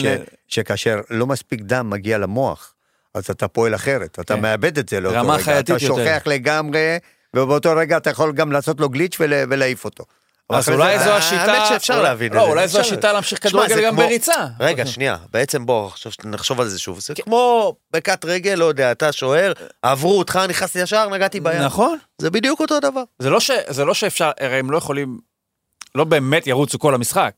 שכאשר לא מספיק דם מגיע למוח, אז אתה פועל אחרת, אתה כן. מאבד את זה לאותו רמה רגע. חייתית אתה יותר. שוכח לגמרי, ובאותו רגע אתה יכול גם לעשות לו גליץ' ול- ולהעיף אותו. אז אולי זו האמת השיטה, שאפשר אולי- להבין את לא, זה. אולי זו. השיטה להמשיך כדורגל גם בריצה. רגע, שנייה, בעצם בוא, נחשוב על זה שוב. זה כמו בקט רגל, לא יודע, אתה שוער, עברו אותך, נכנסתי ישר, נגעתי ביד. נכון. זה בדיוק אותו דבר. זה לא, ש, זה לא שאפשר, הרי הם לא יכולים, לא באמת ירוצו כל המשחק,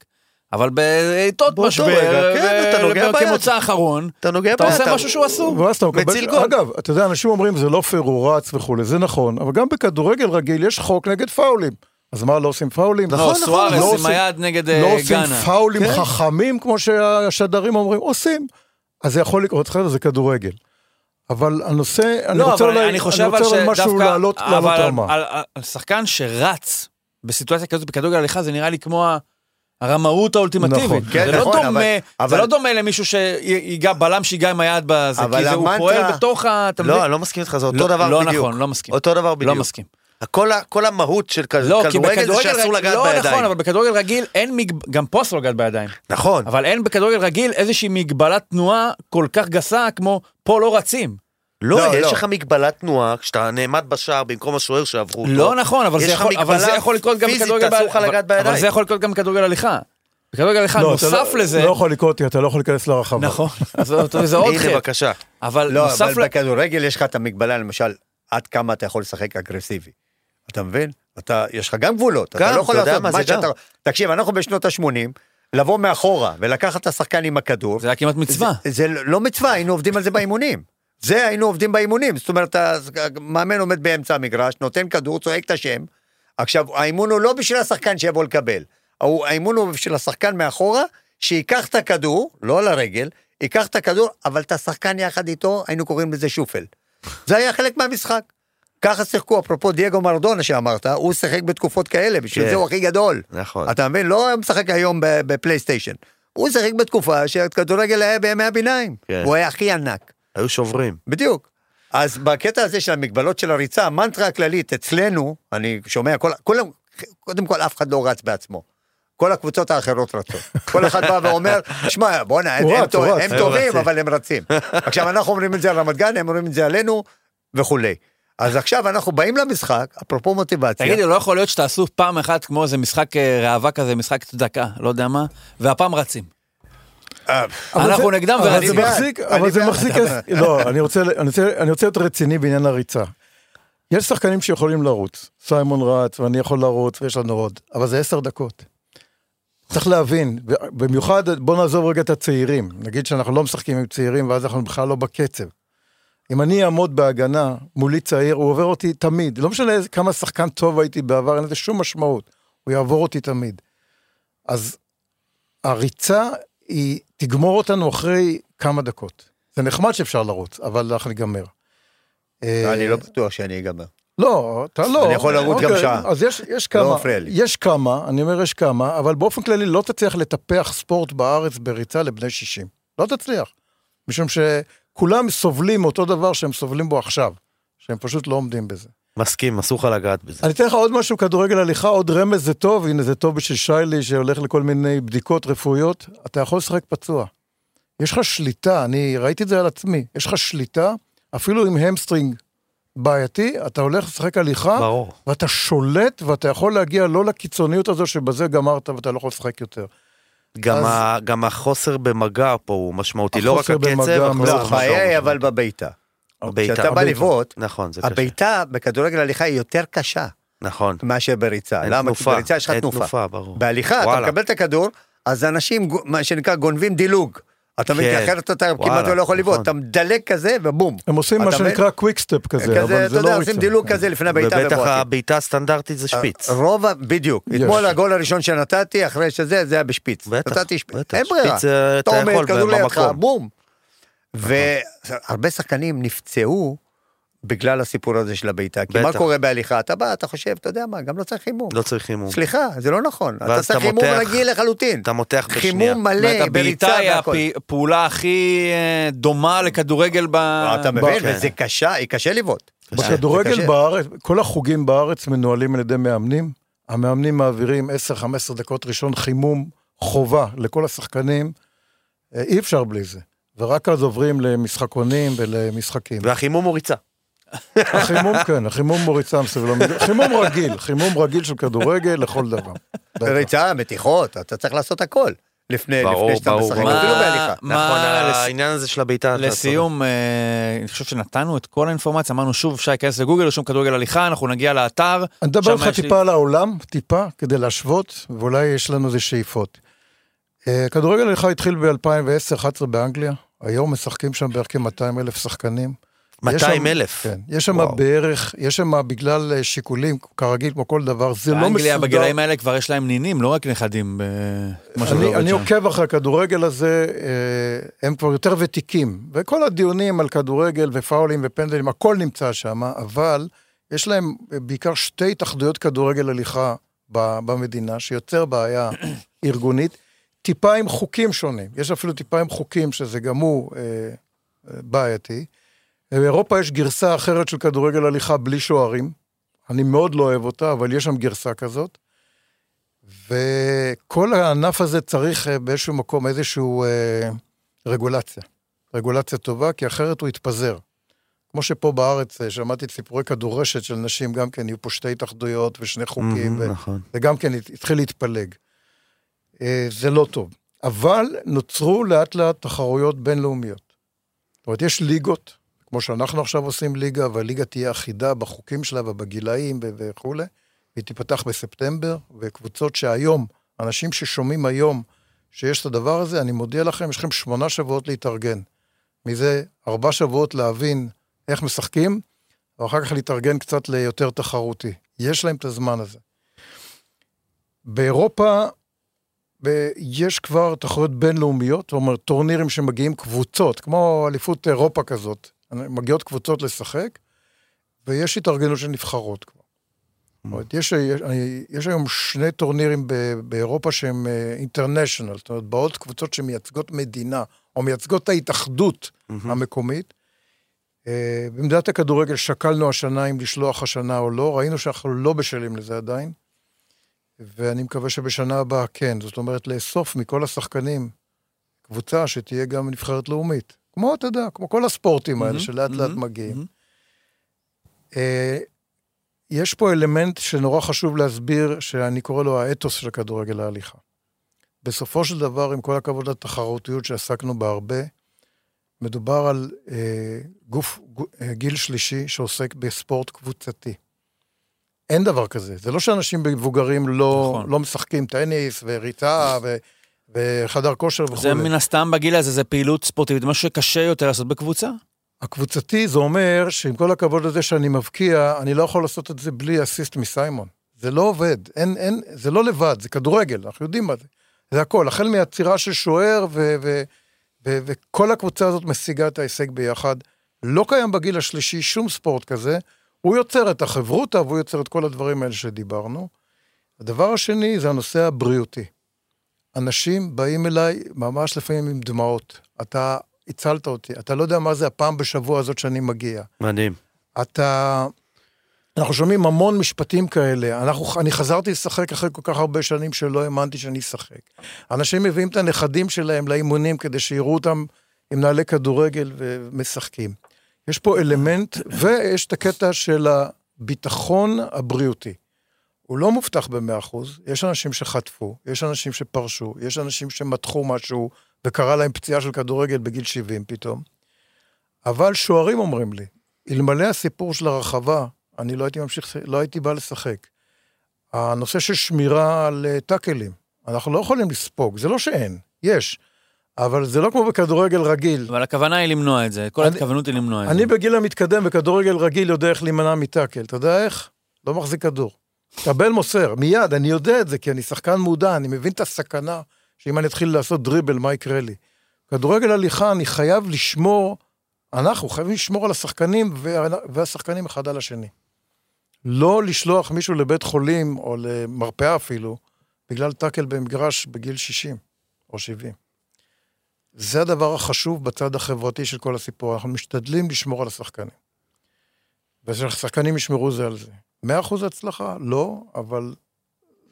אבל בעיתות משבר, רגע, כן, אתה נוגע ביד. כמוצא אחרון, אתה נוגע אתה ביד, עושה משהו שהוא אסור. ואז אתה מקבל... מציל גול. אגב, אתה יודע, אנשים אומרים זה לא פייר, הוא רץ וכולי, זה נכון, אבל גם בכדורגל רגיל יש חוק נגד פאולים. אז מה, לא עושים פאולים? לא, נכון, לא סוארס עם עושים- היד נגד אה, לא עושים גאנה. פאולים כן. חכמים כמו שהשדרים אומרים, עושים. אז זה יכול לקרות, חבר'ה, זה כדורגל. אבל הנושא, אני לא, רוצה אולי, אני חושב אני רוצה משהו לעלות לעלות אבל רמה. על- על- על שחקן שרץ בסיטואציה כזאת בכדורגל הליכה, זה נראה לי כמו ה- הרמאות האולטימטיבית. נכון. כן, זה לא נכון, דומה, אבל- זה לא דומה למישהו שיגע, בלם שיגע עם היד בזה, כי זה- הוא פועל בתוך ה... לא, אני לא מסכים איתך, זה אותו לא- דבר לא בדיוק. נכון, לא מסכים. אותו דבר בדיוק. לא מסכים. כל כל המהות של לא, כדורגל זה שאסור לגעת לא נכון, בידיים. אבל בכדורגל רגיל אין מגב... גם פה אסור לגעת בידיים. נכון. אבל אין בכדורגל רגיל איזושהי מגבלת תנועה כל כך גסה כמו פה לא רצים. לא, לא, יש לא. לך מגבלת תנועה, כשאתה נעמד בשער במקום השוער שעברו אותו. לא נכון, אבל זה יכול, אבל זה יכול לקרות גם פיזית, בכדורגל... אסור לך אבל- אבל. זה יכול לקרות גם בכדורגל הליכה. בכדורגל הליכה, לא, נוסף לא- לזה... לא יכול לקרות, אתה לא יכול להיכנס לרחבה. נכון, אז זה- עוד הנה, חטא. בבקשה. אבל לא, נוסף אבל ל... בכדורגל יש לך את המגבלה, למשל, עד כמה אתה יכול לשחק אגרסיבי. אתה מבין? אתה, יש לך גם גבולות. גם, אתה לא יכול לעשות מה, מה שאתה... תקשיב, אנחנו בשנות ה-80, לבוא מאחורה ולקחת את השחקן עם הכדור, זה היה כמעט מצווה. זה, זה לא מצווה, היינו עובדים על זה באימונים. זה היינו עובדים באימונים, זאת אומרת, המאמן עומד באמצע המגרש, נותן כדור, צועק את השם. עכשיו, האימון הוא לא בשביל השחקן שיבוא לקבל. האימון הוא של השחקן מאחורה, שייקח את הכדור, לא על הרגל, ייקח את הכדור, אבל את השחקן יחד איתו, היינו קוראים לזה שופל. זה היה חלק מהמשחק. ככה שיחקו, אפרופו דייגו מרדונה שאמרת, הוא שיחק בתקופות כאלה, בשביל כן. זה הוא הכי גדול. נכון. אתה מבין? לא משחק היום בפלייסטיישן. הוא שיחק בתקופה שהכדורגל היה בימי הביניים. כן. הוא היה הכי ענק. היו שוברים. בדיוק. אז בקטע הזה של המגבלות של הריצה, המנטרה הכללית אצלנו, אני שומע, כל, כולם, קודם כל אף אחד לא רץ בעצמו. כל הקבוצות האחרות רצות. כל אחד בא ואומר, שמע, בואנה, הם, הם, טוב-. הם טובים. אבל הם רצים. עכשיו, אנחנו אומרים את זה על רמת גן, הם אומרים את זה עלינו, וכולי. אז עכשיו אנחנו באים למשחק, אפרופו מוטיבציה. תגידי, לא יכול להיות שתעשו פעם אחת כמו איזה משחק אה, ראווה כזה, משחק צדקה, לא יודע מה, והפעם רצים. אנחנו נגדם אבל. זה מחזיק, אבל זה. מחזיק, לא, אני רוצה, להיות רציני בעניין הריצה. יש שחקנים שיכולים לרוץ, סיימון רץ ואני יכול לרוץ ויש לנו עוד, אבל זה עשר דקות. צריך להבין, במיוחד בוא נעזוב רגע את הצעירים, נגיד שאנחנו לא משחקים עם צעירים ואז אנחנו בכלל לא בקצב. אם אני אעמוד בהגנה מולי צעיר, הוא עובר אותי תמיד, לא משנה כמה שחקן טוב הייתי בעבר, אין לזה שום משמעות, הוא יעבור אותי תמיד. אז הריצה היא תגמור אותנו אחרי כמה דקות. זה נחמד שאפשר לרוץ, אבל אנחנו ניגמר. אה, אני לא בטוח שאני אגמר. לא, אתה לא. אני יכול לרוץ גם אוקיי, שעה. אז יש, יש כמה, מפריע לי. יש כמה, אני אומר יש כמה, אבל באופן כללי לא תצליח לטפח ספורט בארץ בריצה לבני 60. לא תצליח. משום שכולם סובלים מאותו דבר שהם סובלים בו עכשיו, שהם פשוט לא עומדים בזה. מסכים, אסור לך לגעת בזה. אני אתן לך עוד משהו, כדורגל הליכה, עוד רמז זה טוב, הנה זה טוב בשביל שיילי שהולך לכל מיני בדיקות רפואיות, אתה יכול לשחק פצוע. יש לך שליטה, אני ראיתי את זה על עצמי, יש לך שליטה, אפילו עם ההמסטרינג בעייתי, אתה הולך לשחק הליכה, ברור. ואתה שולט, ואתה יכול להגיע לא לקיצוניות הזו שבזה גמרת ואתה לא יכול לשחק יותר. גם, אז- ה, גם החוסר במגע פה הוא משמעותי, לא רק הקצב, במגע החוסר מאוד לא. הבעיה היא. אבל בבעיטה. הבעיטה. כשאתה בא. לבעוט, נכון, זה קשה. הבעיטה בכדורגל הליכה היא יותר קשה נכון. מאשר בריצה. אין למה? כי תנופה, בריצה יש לך אין תנופה. תנופה, ברור. בהליכה אתה וואלה. מקבל את הכדור, אז אנשים, מה שנקרא, גונבים דילוג. אתה מבין? כן. כי אחרת אתה כמעט וואלה, לא יכול לבעוט. נכון. אתה מדלג כזה ובום. הם עושים מה אתה? שנקרא quick step כזה, כזה, אבל אתה זה יודע, לא עושים ריצה. דילוג כזה לפני הבעיטה ובטח ובועטים. הבעיטה הסטנדרטית זה שפיץ. רוב, בדיוק. יש. אתמול הגול הראשון שנתתי, אחרי שזה, זה היה בשפיץ. בטח, נתתי שפיץ. בטח. אין ברירה. שפיץ, אה, אתה אתה עומד, כדור לידך. בום. והרבה שחקנים נפצעו בגלל הסיפור הזה של הבעיטה. כי מה. קורה בהליכה? אתה בא, אתה חושב, אתה יודע מה, גם לא צריך חימום. לא צריך חימום. סליחה, זה לא נכון. אתה צריך חימום רגיל לחלוטין. אתה מותח בשנייה. חימום זאת אומרת, מלא, הבעיטה בריצה היא והכל. הפעולה הכי אה, דומה לכדורגל ב... אתה מבין? וזה קשה, היא קשה לבעוט. בכדורגל. בארץ, כל החוגים בארץ מנוהלים על ידי מאמנים. המאמנים מעבירים 10-15 דקות ראשון חימום חובה לכל השחקנים. אה, אי אפשר בלי זה. ורק אז עוברים למשחקונים ולמשחקים. והחימום הוא ריצה. החימום, כן, החימום מוריצה מסביב למגרש. חימום רגיל, חימום רגיל של כדורגל לכל דבר. ריצה, מתיחות, אתה צריך לעשות הכל. לפני ברור, לפני שאתה ברור, משחק. אפילו בהליכה. מה- נכון, לס- העניין הזה של הבעיטה. לסיום, אה, אני חושב שנתנו את כל האינפורמציה, אמרנו שוב, אפשר להיכנס לגוגל, רשום כדורגל הליכה, אנחנו נגיע לאתר. אני אדבר איתך טיפה על העולם, טיפה, כדי להשוות, ואולי יש לנו איזה שאיפות. אה, כדורגל הליכה התחיל ב-2010-2011 באנגליה, היום משחקים שם בערך כ-200 אלף שחקנים. יש 200 שם- אלף. כן, יש שם. בערך, יש שם בגלל אה, שיקולים, כרגיל, כמו כל דבר, זה לא מסודר. באנגליה בגילאים האלה כבר יש להם נינים, לא רק נכדים. שזה אני, אני. עוקב אחרי הכדורגל הזה, אה, הם כבר יותר ותיקים, וכל הדיונים על כדורגל ופאולים ופנדלים, הכל נמצא שם, אבל יש להם אה, בעיקר שתי התאחדויות כדורגל הליכה במדינה, שיוצר בעיה ארגונית, טיפה עם חוקים שונים, יש אפילו טיפה עם חוקים שזה גם הוא אה, אה, בעייתי. באירופה יש גרסה אחרת של כדורגל הליכה בלי שוערים, אני מאוד לא אוהב אותה, אבל יש שם גרסה כזאת. וכל הענף הזה צריך אה, באיזשהו מקום איזושהי אה, רגולציה. רגולציה טובה, כי אחרת הוא יתפזר. כמו שפה בארץ, אה, שמעתי את סיפורי כדורשת של נשים, גם כן יהיו פה שתי התאחדויות ושני חוקים, ו- נכון. וגם כן הת- התחיל להתפלג. אה, זה לא טוב. אבל נוצרו לאט לאט תחרויות בינלאומיות. זאת אומרת, יש ליגות, כמו שאנחנו עכשיו עושים ליגה, והליגה תהיה אחידה בחוקים שלה ובגילאים וכולי, והיא תיפתח בספטמבר, וקבוצות שהיום, אנשים ששומעים היום שיש את הדבר הזה, אני מודיע לכם, יש לכם שמונה שבועות להתארגן. מזה ארבע שבועות להבין איך משחקים, ואחר כך להתארגן קצת ליותר תחרותי. יש להם את הזמן הזה. באירופה ויש כבר תחרויות בינלאומיות, זאת אומרת, טורנירים שמגיעים קבוצות, כמו אליפות אירופה כזאת, מגיעות קבוצות לשחק, ויש התארגנות של נבחרות כבר. זאת אומרת, יש, יש, יש היום שני טורנירים ב- באירופה שהם אינטרנשיונל, זאת אומרת, באות קבוצות שמייצגות מדינה, או מייצגות את ההתאחדות המקומית. אה, במדינת הכדורגל שקלנו השנה אם לשלוח השנה או לא, ראינו שאנחנו לא בשלים לזה עדיין, ואני מקווה שבשנה הבאה כן. זאת אומרת, לאסוף מכל השחקנים קבוצה שתהיה גם נבחרת לאומית. כמו, אתה יודע, כמו כל הספורטים האלה מהמם, שלאט לאט מהמם, מגיעים. מהמם. אה, יש פה אלמנט שנורא חשוב להסביר, שאני קורא לו האתוס של כדורגל ההליכה. בסופו של דבר, עם כל הכבוד לתחרותיות שעסקנו בה הרבה, מדובר על אה, גוף, גו, אה, גיל שלישי שעוסק בספורט קבוצתי. אין דבר כזה. זה לא שאנשים מבוגרים לא, נכון. לא משחקים טניס וריצה ו, וחדר כושר וכו'. זה מן הסתם בגיל הזה, זה פעילות ספורטיבית, משהו שקשה יותר לעשות בקבוצה. הקבוצתי זה אומר שעם כל הכבוד לזה שאני מבקיע, אני לא יכול לעשות את זה בלי אסיסט מסיימון. זה לא עובד, אין, אין, זה לא לבד, זה כדורגל, אנחנו יודעים מה זה. זה הכל, החל מהעצירה של שוער, ו, ו, ו, וכל הקבוצה הזאת משיגה את ההישג ביחד. לא קיים בגיל השלישי שום ספורט כזה, הוא יוצר את החברותה והוא יוצר את כל הדברים האלה שדיברנו. הדבר השני זה הנושא הבריאותי. אנשים באים אליי ממש לפעמים עם דמעות. אתה הצלת אותי, אתה לא יודע מה זה הפעם בשבוע הזאת שאני מגיע. מדהים. אתה... אנחנו שומעים המון משפטים כאלה. אנחנו, אני חזרתי לשחק אחרי כל כך הרבה שנים שלא האמנתי שאני אשחק. אנשים מביאים את הנכדים שלהם לאימונים כדי שיראו אותם עם נעלי כדורגל ומשחקים. יש פה אלמנט, ויש את הקטע של הביטחון הבריאותי. הוא לא מובטח ב-100%, יש אנשים שחטפו, יש אנשים שפרשו, יש אנשים שמתחו משהו וקרה להם פציעה של כדורגל בגיל 70 פתאום. אבל שוערים אומרים לי, אלמלא הסיפור של הרחבה, אני לא הייתי ממשיך, לא הייתי בא לשחק. הנושא של שמירה על אה, טאקלים, אנחנו לא יכולים לספוג, זה לא שאין, יש. אבל זה לא כמו בכדורגל רגיל. אבל הכוונה היא למנוע את זה, כל אני- התכוונות היא למנוע את זה. אני בגיל המתקדם בכדורגל רגיל יודע איך להימנע מטאקל. אתה יודע איך? לא מחזיק כדור. קבל מוסר, מיד, אני יודע את זה, כי אני שחקן מודע, אני מבין את הסכנה שאם אני אתחיל לעשות דריבל, מה יקרה לי. כדורגל הליכה, אני חייב לשמור, אנחנו חייבים לשמור על השחקנים וה- והשחקנים אחד על השני. לא לשלוח מישהו לבית חולים, או למרפאה אפילו, בגלל טאקל במגרש בגיל 60 או 70. זה הדבר החשוב בצד החברתי של כל הסיפור. אנחנו משתדלים לשמור על השחקנים. ושהשחקנים ישמרו זה על זה. מאה אחוז הצלחה? לא, אבל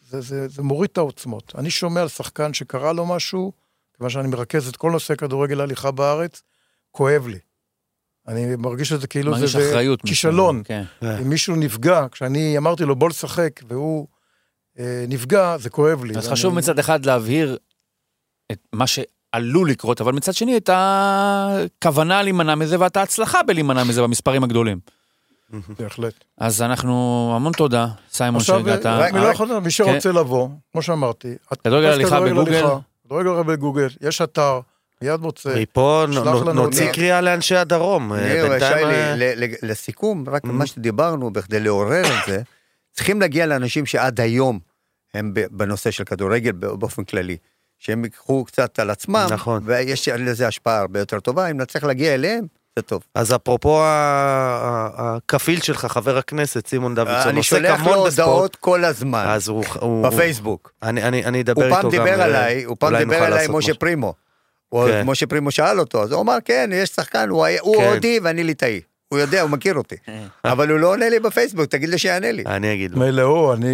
זה, זה, זה מוריד את העוצמות. אני שומע על שחקן שקרה לו משהו, כיוון שאני מרכז את כל נושא כדורגל ההליכה בארץ, כואב לי. אני מרגיש את זה כאילו זה, מרגיש זה אחריות. כישלון. כן. אם מישהו נפגע, כשאני אמרתי לו בוא לשחק, והוא אה, נפגע, זה כואב לי. אז ואני- חשוב מצד אחד להבהיר את מה שעלול לקרות, אבל מצד שני את הכוונה להימנע מזה ואת ההצלחה בלהימנע מזה במספרים הגדולים. בהחלט. אז אנחנו, המון תודה, סיימון, שהגעת. מילה רק- אחרונה, מי שרוצה לבוא, כמו שאמרתי, כדורגל הליכה בגוגל. כדורגל הליכה בגוגל, יש אתר, מיד מוצא. מפה נוציא. קריאה לאנשי הדרום. אה, ניר אה, לסיכום, רק Mm. מה שדיברנו, בכדי לעורר את זה, צריכים להגיע לאנשים שעד היום הם בנושא של כדורגל באופן כללי. שהם ייקחו קצת על עצמם, נכון. ויש לזה השפעה הרבה יותר טובה, אם נצליח להגיע אליהם, זה טוב. אז אפרופו הכפיל שלך, חבר הכנסת סימון דוידסון, אני שולח לו. הודעות כל הזמן, אז הוא... הוא- בפייסבוק. אני, אני, אני אדבר הוא איתו פעם גם. דיבר אה, עליי, הוא פעם דיבר עליי משה. פרימו. הוא- כן. משה פרימו שאל אותו, אז הוא אמר, כן, יש שחקן, הוא הוא כן. הודי ואני ליטאי. הוא יודע, הוא מכיר אותי. אבל הוא לא עונה לי בפייסבוק, תגיד לי שיענה לי. אני אגיד לו. מילא הוא, אני,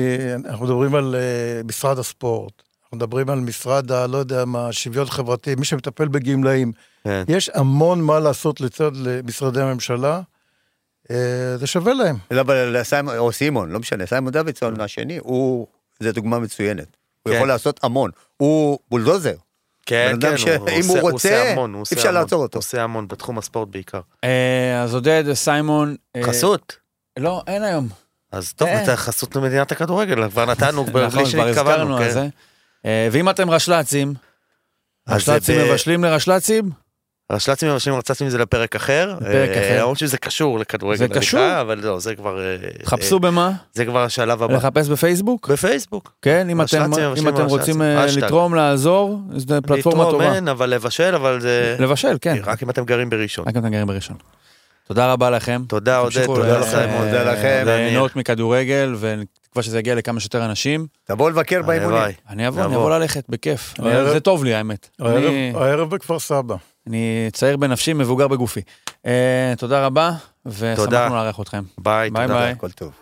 אנחנו מדברים על uh, משרד הספורט, אנחנו מדברים על משרד ה... לא יודע מה, שוויון חברתי, מי שמטפל בגמלאים. כן. יש המון מה לעשות לצד משרדי הממשלה, uh, זה שווה להם. לא, אבל סיימון, או סימון, לא משנה, סיימון דוידסון השני, הוא, זה דוגמה מצוינת. הוא כן. יכול לעשות המון. הוא בולדוזר. כן, כן, הוא הוא עושה- הוא רוצה, עושה המון, הוא עושה אפשר המון. לעצור אותו. הוא עושה המון, בתחום הספורט בעיקר. אה, אז עודד, סיימון. אה, חסות. לא, אין היום. אז טוב, אה. אתה חסות למדינת הכדורגל, כבר נתנו, נכון, בלי כבר אה, ואם אתם רשל"צים, רשל"צים מבשלים לרשל"צים, השלצים מבשלים רצצים זה לפרק אחר. לפרק אה, אחר. למרות שזה קשור לכדורגל. זה קשור. אבל לא, זה כבר... אה, חפשו במה? זה כבר השלב הבא. לחפש בפייסבוק? בפייסבוק. כן, אם אתם. רוצים. לתרום, לעזור, זו פלטפורמה לתרום טובה. אין, אבל לבשל, אבל זה... לבשל, כן. רק אם אתם גרים בראשון. רק אם אתם גרים בראשון. תודה רבה לכם. תודה עודד, תודה ל- לך. סיימון, תודה אה, לכם. ליהנות מכדורגל, ותקווה שזה יגיע לכמה שיותר אנשים. תבואו לבקר באימונים. הלוואי. אני אבוא, אני. אבוא ללכת, בכיף. זה טוב לי, האמת. הערב, בכפר סבא. אני צעיר בנפשי, מבוגר בגופי. אה, תודה רבה, ושמחנו תודה. לארח אתכם. ביי, תודה. הכל טוב.